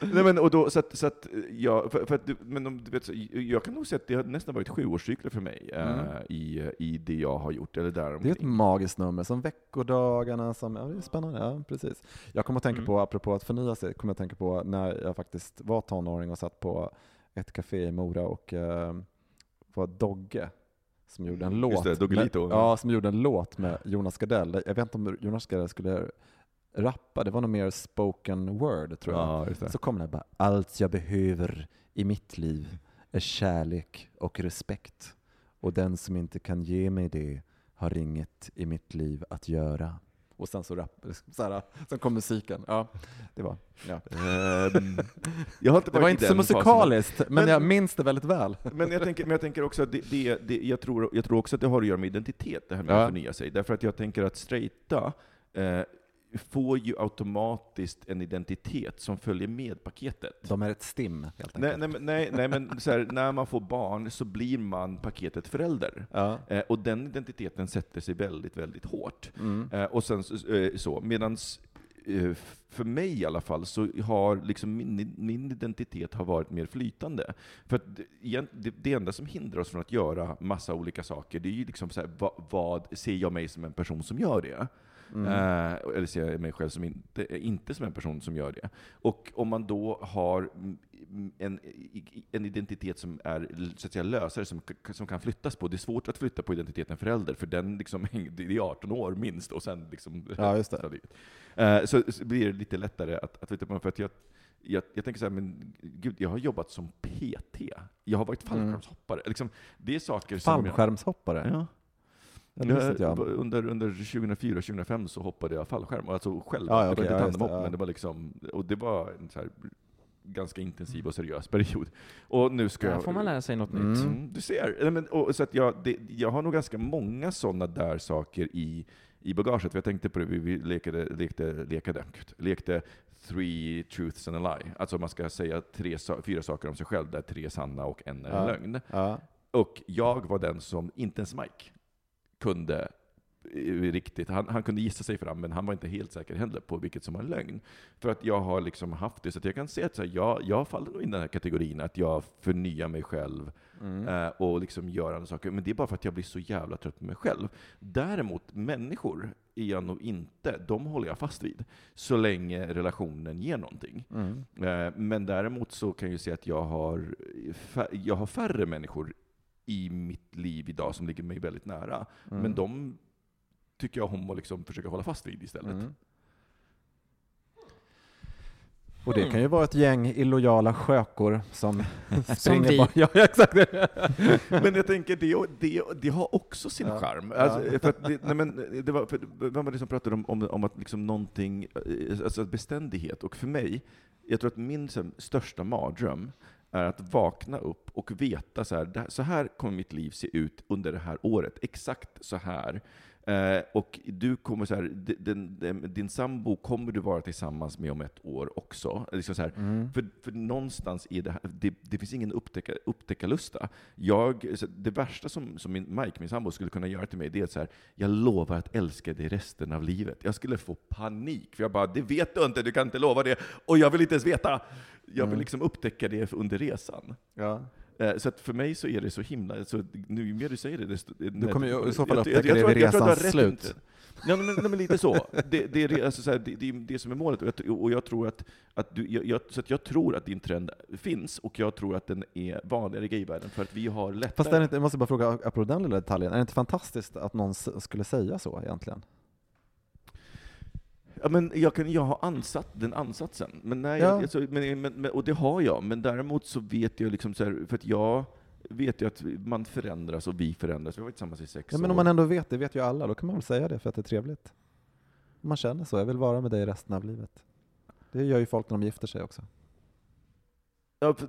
Nej, men, och då, så att, så att, ja, för, för att, men om, du vet, så, jag kan nog säga att det har nästan varit sjuårscykler för mig eh, Mm. i, i det jag har gjort, eller Det är ett magiskt nummer, som veckodagarna, som, ja det är spännande, ja precis. Jag kommer att tänka Mm. på, apropå att förnya sig, kommer jag att tänka på när jag faktiskt var tonåring och satt på ett café i Mora och eh, var Dogge som gjorde en Mm, låt. det, med, ja, som gjorde en låt med Jonas Gardell. Jag vet inte om Jonas Gardell skulle rappa, det var nog mer spoken word tror jag. Ja. Så kom det bara, allt jag behöver i mitt liv är kärlek och respekt. Och den som inte kan ge mig det har inget i mitt liv att göra. Och sen så, rap, så här, sen kom musiken. Ja, det var, ja. Ehm, jag har inte Det var inte så fasen. musikaliskt, men, Men- jag minns det väldigt väl. Men jag tänker, men jag tänker också att det, det, det, jag, tror, jag tror också att det har att göra med identitet, det här med Ja. att förnya sig. Därför att jag tänker att straighta eh, får ju automatiskt en identitet som följer med paketet. De är ett stim, helt Nej, enkelt. nej, men- nej, nej men så här, när man får barn så blir man paketet förälder. Ja. Eh, och den identiteten sätter sig väldigt, väldigt hårt. Mm. Eh, och sen eh, så medans eh, för mig i alla fall, så har liksom min, min identitet har varit mer flytande. För att det, det enda som hindrar oss från att göra massa olika saker, det är ju liksom så här, vad, vad ser jag mig som en person som gör det? Mm. Eh, eller ser jag mig själv som inte, inte som en person som gör det. Och om man då har mm, en, en identitet som är så att säga, lösare, som, som kan flyttas på. Det är svårt att flytta på identiteten förälder, för den liksom, det är 18 år minst, och sen liksom... Ja, just det. Eh, Så, så blir det lite lättare att, att flytta på, för att jag, jag, jag tänker så här, men gud, jag har jobbat som PT. Jag har varit fallskärmshoppare. Liksom, det är saker som... jag- Fallskärmshoppare? Ja. Ja, det visste inte Jag, jag. under, under 2004-2005 så hoppade jag fallskärm, alltså själv. Ja, ja, det okej, var inte ja, just det, tandemhopp, ja. men det var liksom, och det var en så här ganska intensiv och seriös period. Och nu ska Där jag... får man lära sig något Mm. nytt. Mm, du ser. Men, och, så att jag, det, jag har nog ganska många sådana där saker i, i bagaget. För jag tänkte på det, vi, vi lekade, lekte, lekade, lekte three truths and a lie. Alltså man ska säga tre, fyra saker om sig själv, där tre är sanna och en är Ja. lögn. Ja. Och jag var den som inte ens Mike kunde eh, riktigt, han, han kunde gissa sig fram, men han var inte helt säker heller på vilket som var lögn. För att jag har liksom haft det, så jag kan se att så här, jag, jag faller nog in i den här kategorin, att jag förnyar mig själv Mm. eh, och liksom gör andra saker. Men det är bara för att jag blir så jävla trött på mig själv. Däremot, människor är jag nog inte, de håller jag fast vid. Så länge relationen ger någonting. Mm. Eh, Men däremot så kan jag ju se att jag har, fa- jag har färre människor i mitt liv idag som ligger mig väldigt nära. Mm. Men de tycker jag om att liksom försöka hålla fast vid istället. Mm. Och det kan ju vara ett gäng illojala skökor som springer bara- Ja, exakt. Men jag tänker, det, det, det har också sin Ja. charm. Ja. Alltså, för att det, nej men, det var, för, vem var det som pratade om, om, om att liksom någonting, alltså beständighet? Och för mig, jag tror att min största mardröm är att vakna upp och veta så här, så här kommer mitt liv se ut under det här året. Exakt så här. Eh, och du kommer så här, d- den, den, din sambo kommer du vara tillsammans med om ett år också. Liksom så Mm. för, för någonstans är det här, det, det finns ingen upptäcka, upptäckarlusta. Jag, det värsta som, som min, Mike, min sambo, skulle kunna göra till mig, det är att så här, jag lovar att älska dig resten av livet. Jag skulle få panik, för jag bara, det vet du inte, du kan inte lova det, och jag vill inte ens veta. Jag vill liksom upptäcka det under resan. Ja. Eh, Så att för mig så är det så himla, så nu mer du säger det, desto... Du kommer ju i så fall Jag- jag- upptäcka jag det vid jag resans slut. inte. Ja, men, nej, men lite så. Det, det, är, alltså, så här, det, det är det som är målet. Och jag, och jag tror att, att du, jag, jag, så att jag tror att din trend finns, och jag tror att den är vanligare i gayvärlden, för att vi har lättare... Fast är det inte, jag måste bara fråga, apropå den lilla detaljen, är det inte fantastiskt att någon skulle säga så egentligen? Ja, men jag, kan, jag har ansatt den ansatsen, men nej, Ja. alltså, men, men, men, och det har jag, men däremot så vet jag, liksom så här, för att jag vet ju att man förändras och vi förändras. Vi har varit tillsammans i sex Ja, men år. om man ändå vet, det vet ju alla, då kan man väl säga det för att det är trevligt. Man känner så, jag vill vara med dig resten av livet. Det gör ju folk när de gifter sig också.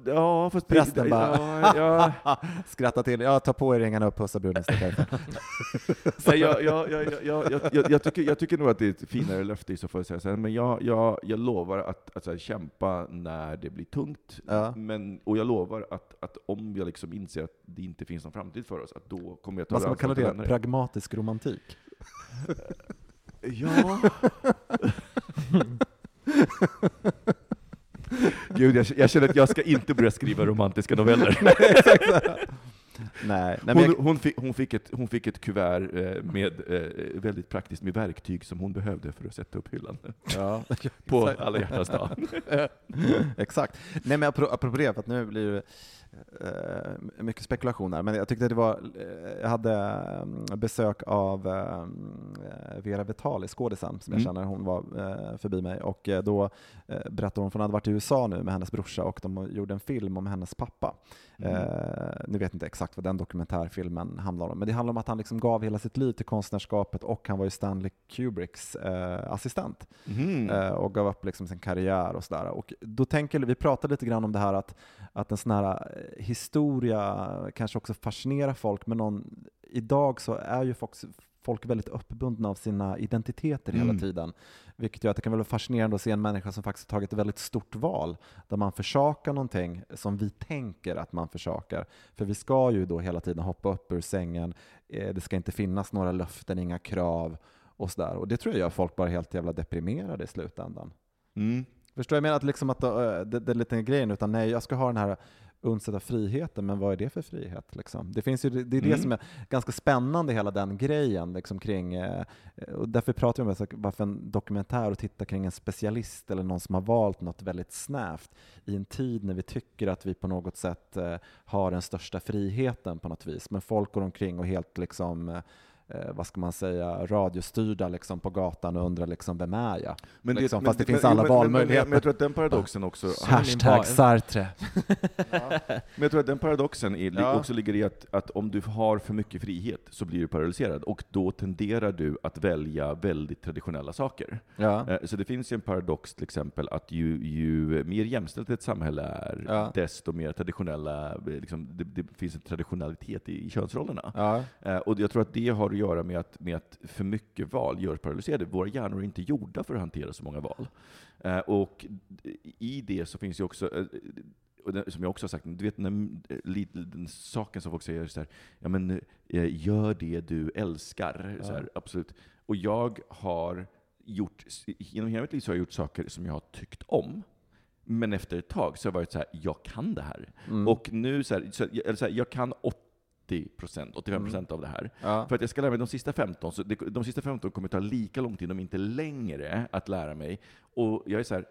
Ja, fast... Prästen bara Ja, ja, Skratta till, ja ta på er ringarna upp, pussa bruden, jag, jag, jag, jag, jag, tycker, jag tycker nog att det är ett finare löfte i så fall säga men jag, jag, jag lovar att, att här, kämpa när det blir tungt, Ja. men, och jag lovar att, att om jag liksom inser att det inte finns någon framtid för oss, att då kommer jag ta Vad ska man kalla det? vänner. Pragmatisk romantik? Ja. Gud, jag, jag känner att jag ska inte börja skriva romantiska noveller. Nej, nej Hon, jag, hon, fick, hon, fick ett, hon fick ett kuvert eh, med, eh, väldigt praktiskt med verktyg som hon behövde för att sätta upp hyllan ja, på alla hjärtans dag. Exakt. Nej men apro- apropå det, för att nu blir det eh, mycket spekulationer, men jag tyckte det var, eh, jag hade eh, besök av eh, Vera Vitali, skådisen som jag Mm. känner, hon var eh, förbi mig och då berättade hon, för hon hade varit i USA nu med hennes brorsa och de gjorde en film om hennes pappa. Mm. Nu vet inte exakt vad den dokumentärfilmen handlar om, men det handlar om att han liksom gav hela sitt liv till konstnärskapet och han var ju Stanley Kubricks assistent eh, och gav upp liksom sin karriär och sådär. Och då tänker vi pratade lite grann om det här att, att en sån här historia kanske också fascinerar folk, men någon, idag så är ju folk, folk väldigt uppbundna av sina identiteter hela Mm. tiden. Vilket gör att det kan vara fascinerande att se en människa som faktiskt tagit ett väldigt stort val, där man försakar någonting som vi tänker att man försakar. För vi ska ju då hela tiden hoppa upp ur sängen, eh, det ska inte finnas några löften, inga krav och sådär. Och det tror jag gör folk bara helt jävla deprimerade i slutändan. Mm. Förstår jag menar att liksom att äh, det, det är lite grejen, utan nej, jag ska ha den här unset av friheten, men vad är det för frihet? Liksom? Det, finns ju, det är det Mm. som är ganska spännande, hela den grejen. Liksom, kring, eh, och därför pratar vi om det, varför en dokumentär och titta kring en specialist eller någon som har valt något väldigt snävt i en tid när vi tycker att vi på något sätt eh, har den största friheten på något vis. Men folk går omkring och helt liksom eh, vad ska man säga, radiostyrda liksom på gatan och undrar liksom, vem är jag? Men liksom, men- fast det men- finns alla men- men- valmöjligheter. Men jag tror att den paradoxen också... Hashtag Sartre. Men jag tror att den paradoxen är, Ja. också ligger i att, att om du har för mycket frihet så blir du paralyserad, och då tenderar du att välja väldigt traditionella saker. Ja. Eh, Så det finns ju en paradox till exempel att ju, ju mer jämställt ett samhälle är, Ja. desto mer traditionella, eh, liksom, det, det finns en traditionalitet i, i könsrollerna. Ja. Eh, Och jag tror att det har att göra med att, med att för mycket val gör oss paralyserade. Våra hjärnor är inte gjorda för att hantera så många val. Eh, Och i det så finns ju också, eh, som jag också har sagt, du vet den, den saken som folk säger så här, ja men eh, gör det du älskar. Så här, absolut. Och jag har gjort, genom hela mitt liv så har jag gjort saker som jag har tyckt om. Men efter ett tag så har jag varit så här, jag kan det här. Mm. Och nu så här, så, eller så här, jag kan 80%, 85% Mm. av det här. Ja. För att jag ska lära mig de sista 15, så det, de sista 15 kommer ta lika lång tid, om inte längre, att lära mig. Och jag är så här,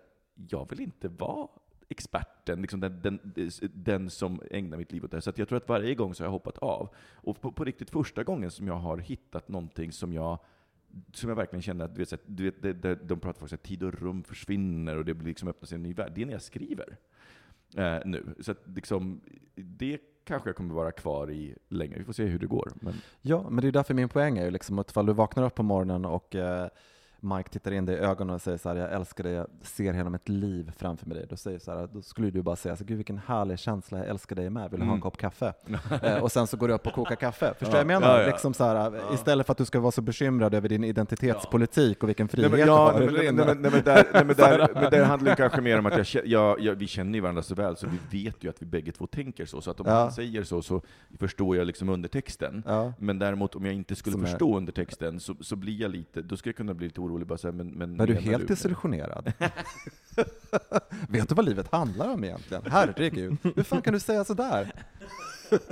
jag vill inte vara experten, liksom den, den, den som ägnar mitt liv åt det här. Så jag tror att varje gång så har jag hoppat av. Och på, på riktigt första gången som jag har hittat någonting som jag som jag verkligen känner att, du vet, du vet, det, det, de pratar folk så att tid och rum försvinner och det blir liksom öppnar sig en ny värld. Det är när jag skriver eh, nu. Så att liksom, det kanske jag kommer vara kvar i länge. Vi får se hur det går. Men, Ja, men det är därför min poäng är ju liksom att ifall du vaknar upp på morgonen och eh, Mike tittar in dig i ögonen och säger så här, jag älskar dig, jag ser hela mitt liv framför mig. Då, säger så här, då skulle du bara säga, så, gud vilken härlig känsla, jag älskar dig med, vill du ha en Mm. kopp kaffe? eh, och sen så går du upp och kokar kaffe. Förstår Ja, jag menar? ja, ja. Liksom så här, Istället för att du ska vara så bekymrad över din identitetspolitik och vilken frihet Nej, men, du ja, har. nej, men, nej, men, nej, men, där, nej, men, där, men där handlar det kanske mer om att jag, jag, jag, vi känner ju varandra så väl, så vi vet ju att vi bägge två tänker så. Så att om han säger så, så förstår jag liksom undertexten. Men däremot om jag inte skulle Som är- förstå undertexten, så, så blir jag lite, då skulle jag kunna bli lite orolig. Bara så här, men, men, Är du helt desillusionerad? Vet du vad livet handlar om egentligen? Herregud, hur fan kan du säga sådär?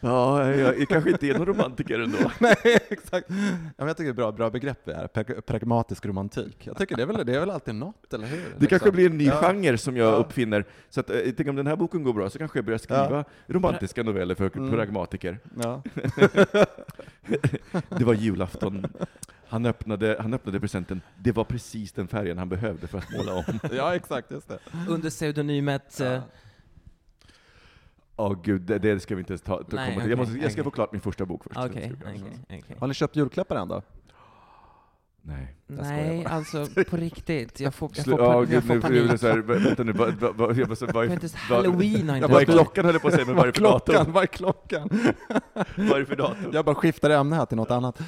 Ja, jag, jag kanske inte är någon romantiker ändå. Nej, exakt. Ja, men jag tycker det är bra, bra begrepp det här, Pra- pragmatisk romantik. Jag tycker det är väl, det är väl alltid något, eller hur? Det Liksom. kanske blir en ny Ja. genre som jag Ja. uppfinner. Så att, eh, tänk om den här boken går bra, så kanske jag börjar skriva Ja. romantiska noveller för Mm. pragmatiker. Ja. Det var julafton. Han öppnade, han öppnade presenten. Det var precis den färgen han behövde för att måla om. ja, exakt, just det. Under pseudonymet... eh, Åh gud, det, det ska vi inte ens ta, ta Nej, komma till. Jag, måste, okej, jag ska få klart min första bok först. Okej. Har ni köpt julklappar än då? Nej. Nej, alltså på riktigt. Jag får, jag får, Ja, jag får nu, panik. nu, så här, vänta nu, vad, vad, vad, jag måste, vad, är vad, inte ens halloween har inte vad är klockan höll jag på att säga, men vad är det för datum? Vad är klockan? Vad är det för datum? Jag bara skiftar ämne här till något annat.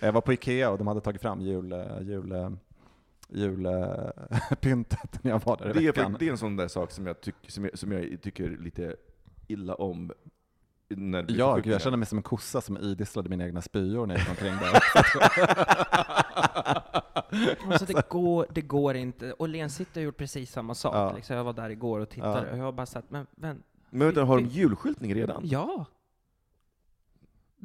Jag var på Ikea och de hade tagit fram jul, eh, jul, eh, julpyntet när jag var där i Det är, veckan. det är en sån där sak som jag, tyck, som jag, som jag tycker lite illa om. När det blir Ja, jag kände mig som en kossa som idisslade mina egna spyor när jag gick omkring där. Alltså det går, det går inte. Och Len City har gjort precis samma sak. Ja. Liksom, jag var där igår och tittade, Ja. och jag har bara sagt, men vänta. Men vänta, har de julskyltning redan? Ja!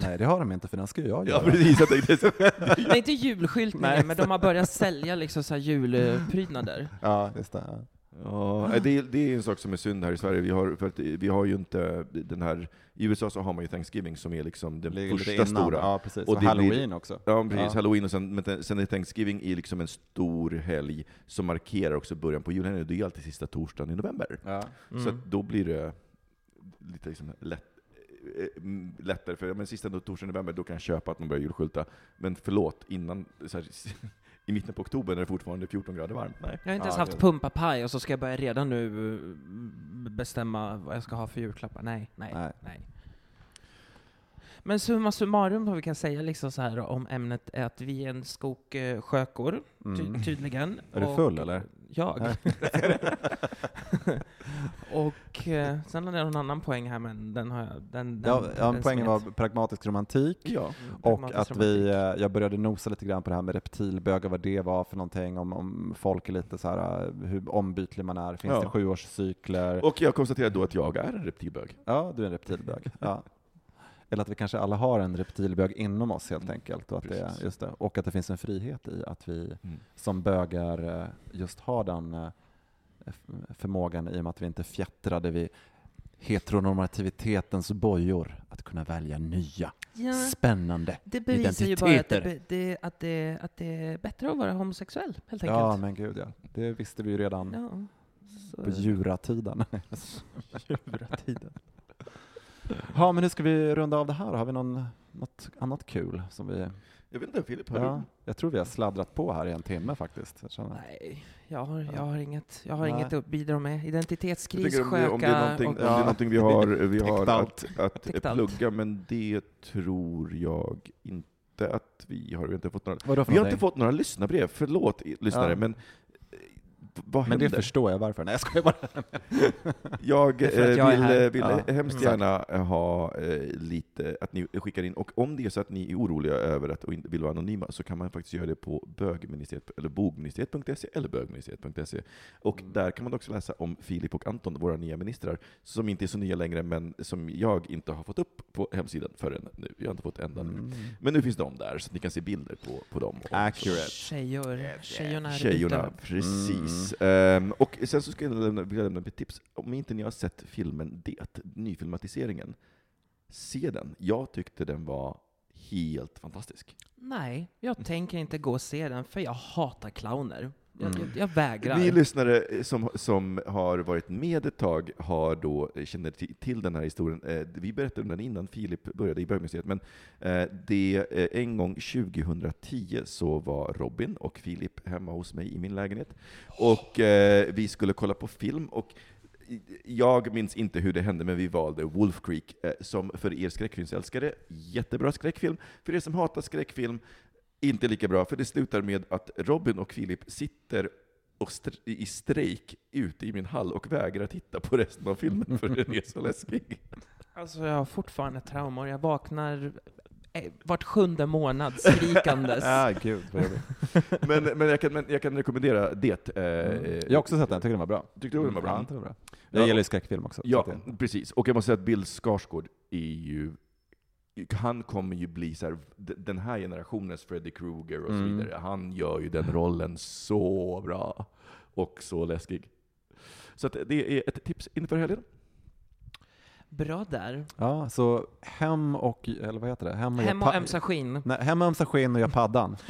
Nej, det har de inte, för den ska ju jag Ja, göra. precis. Jag tänkte så. Nej, inte julskyltningen, Nej. men de har börjat sälja liksom så här julprydnader. Ja, just det. ja. Ja, det, är- det är en sak som är synd här i Sverige. Vi har, för att vi har ju inte den här... I USA så har man ju Thanksgiving som är liksom den Ligger första innan. stora. Ja, precis. Och Och, halloween blir- också. Ja, precis. Ja. Halloween och sen, men sen är Thanksgiving är liksom en stor helg som markerar också början på julhelgen. Det är ju alltid sista torsdagen i november. Ja. Så Mm. att då blir det lite liksom lätt, lättare, för men sista torsdagen i november, då kan jag köpa att man börjar julskylta. Men förlåt, innan, så här, i mitten på oktober när det fortfarande är 14 grader varmt, nej. Jag har inte ens haft pumpapaj och så ska jag börja redan nu eh, bestämma vad jag ska ha för julklappar. Nej, nej, Nej. nej. Men summa summarum vad vi kan säga liksom så här om ämnet är att vi är en skok eh, sjökor, ty Mm. tydligen. Är du Och- full, eller? Jag. och eh, sen hade jag någon annan poäng här men den har jag... Den, den, Ja, den poängen var pragmatisk romantik. Ja. Mm, Och pragmatisk att vi, romantik. eh, jag började nosa lite grann på det här med reptilbögar, vad det var för någonting, om, om folk är lite så här, eh, hur ombytlig man är, finns Ja. det sjuårscykler? Och jag konstaterar då att jag är en reptilbög. Ja, du är en reptilbög. Ja. Eller att vi kanske alla har en reptilbög inom oss helt enkelt. Och att, det, just det, och att det finns en frihet i att vi Mm. som bögar eh, just har den eh, förmågan i och med att vi inte fjättrade vid heteronormativitetens bojor, att kunna välja nya, Ja, spännande det bevisar ju bara att det, identiteter. det, att, det, att det är bättre att vara homosexuell, helt Ja, enkelt. men gud ja. Det visste vi ju redan Ja. Så- på juratiden. Juratiden. Ja, men hur ska vi runda av det här? Har vi någon, något annat kul som vi... Jag vet inte, Filip, har Ja, jag tror vi har sladdrat på här i en timme faktiskt. Jag. Nej, jag har, jag har inget, jag har Nej. inget att bidra med. Identitetskris, om det, om det är någonting, om och... det är någonting vi har, vi har att, att plugga, men det tror jag inte att vi har. Vi har inte fått några, vi har inte fått några lyssnarbrev, förlåt lyssnare, Ja. men vad Men det händer? förstår jag varför. Nej, jag skojar bara. Jag, eh, jag vill, här. eh, vill Ja, hemskt exakt. gärna eh, ha eh, lite, att ni skickar in, och om det är så att ni är oroliga över att och vill vara anonyma, så kan man faktiskt göra det på bögministeriet, eller bogministeriet.se eller bögministeriet.se. Och Mm. där kan man också läsa om Filip och Anton, våra nya ministrar, som inte är så nya längre, men som jag inte har fått upp på hemsidan förrän nu. Jag har inte fått ända nu. Mm. Men nu finns de där, så att ni kan se bilder på, på dem. Accurate. Tjejor, tjejorna är Tjejorna, ute precis. Um, ehm, och sen så ska jag lämna, vill jag lämna ett tips. Om inte ni har sett filmen Det, nyfilmatiseringen, se den. Jag tyckte den var helt fantastisk. Nej, jag tänker inte gå och se den, för jag hatar clowner. Jag, Mm. jag, jag vägrar. Ni lyssnare som, som har varit med ett tag har då, eh, känner till, till den här historien. Eh, vi berättade om den innan Filip började i bögmuseet, men eh, det, eh, en gång 2010 så var Robin och Filip hemma hos mig i min lägenhet. Och eh, vi skulle kolla på film, och jag minns inte hur det hände, men vi valde Wolf Creek, eh, som för er skräckfilmsälskare, jättebra skräckfilm. För er som hatar skräckfilm, inte lika bra, för det slutar med att Robin och Filip sitter och str- i strejk ute i min hall och vägrar titta på resten av filmen för den är så läskig. Alltså jag har fortfarande traumor. Jag vaknar eh, vart sjunde månad skrikandes. Ja, gud. Men, men, jag, kan, men jag kan rekommendera det. eh, Jag har också sett den, jag tycker den var bra. Tyckte du den var bra? Ja, den var bra. Jag Ja, gillar ju skräckfilm också. så Ja, precis. Och jag måste säga att Bill Skarsgård är ju han kommer ju bli så här, den här generationens Freddy Krueger och så Mm. vidare. Han gör ju den rollen så bra. Och så läskig. Så att det är ett tips inför helgen. Bra där. Ja, så hem och, eller vad heter det? Hem och, Hem och ömsa skinn. Nej, hem och ömsa skinn och gör paddan.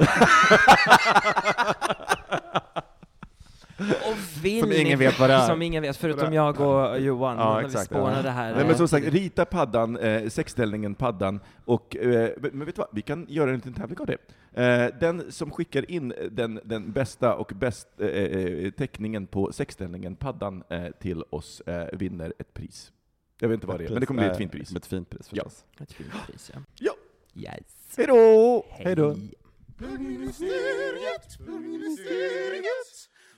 Vill Som ingen vet vad det är. Som ingen vet, förutom jag och Johan, Ja, när exakt, vi spånade ja. det här. Nej, men som sagt, rita paddan, eh, sexställningen paddan, och, eh, men vet du vad, vi kan göra en liten tävling av det. Eh, den som skickar in den, den bästa och bäst eh, eh, teckningen på sexställningen paddan eh, till oss eh, vinner ett pris. Jag vet inte vad det är, men det kommer bli ett fint pris. Ett fint pris Ja. förstås. Ett fint pris, ja. Ja. Yes. Hej då! Hej då.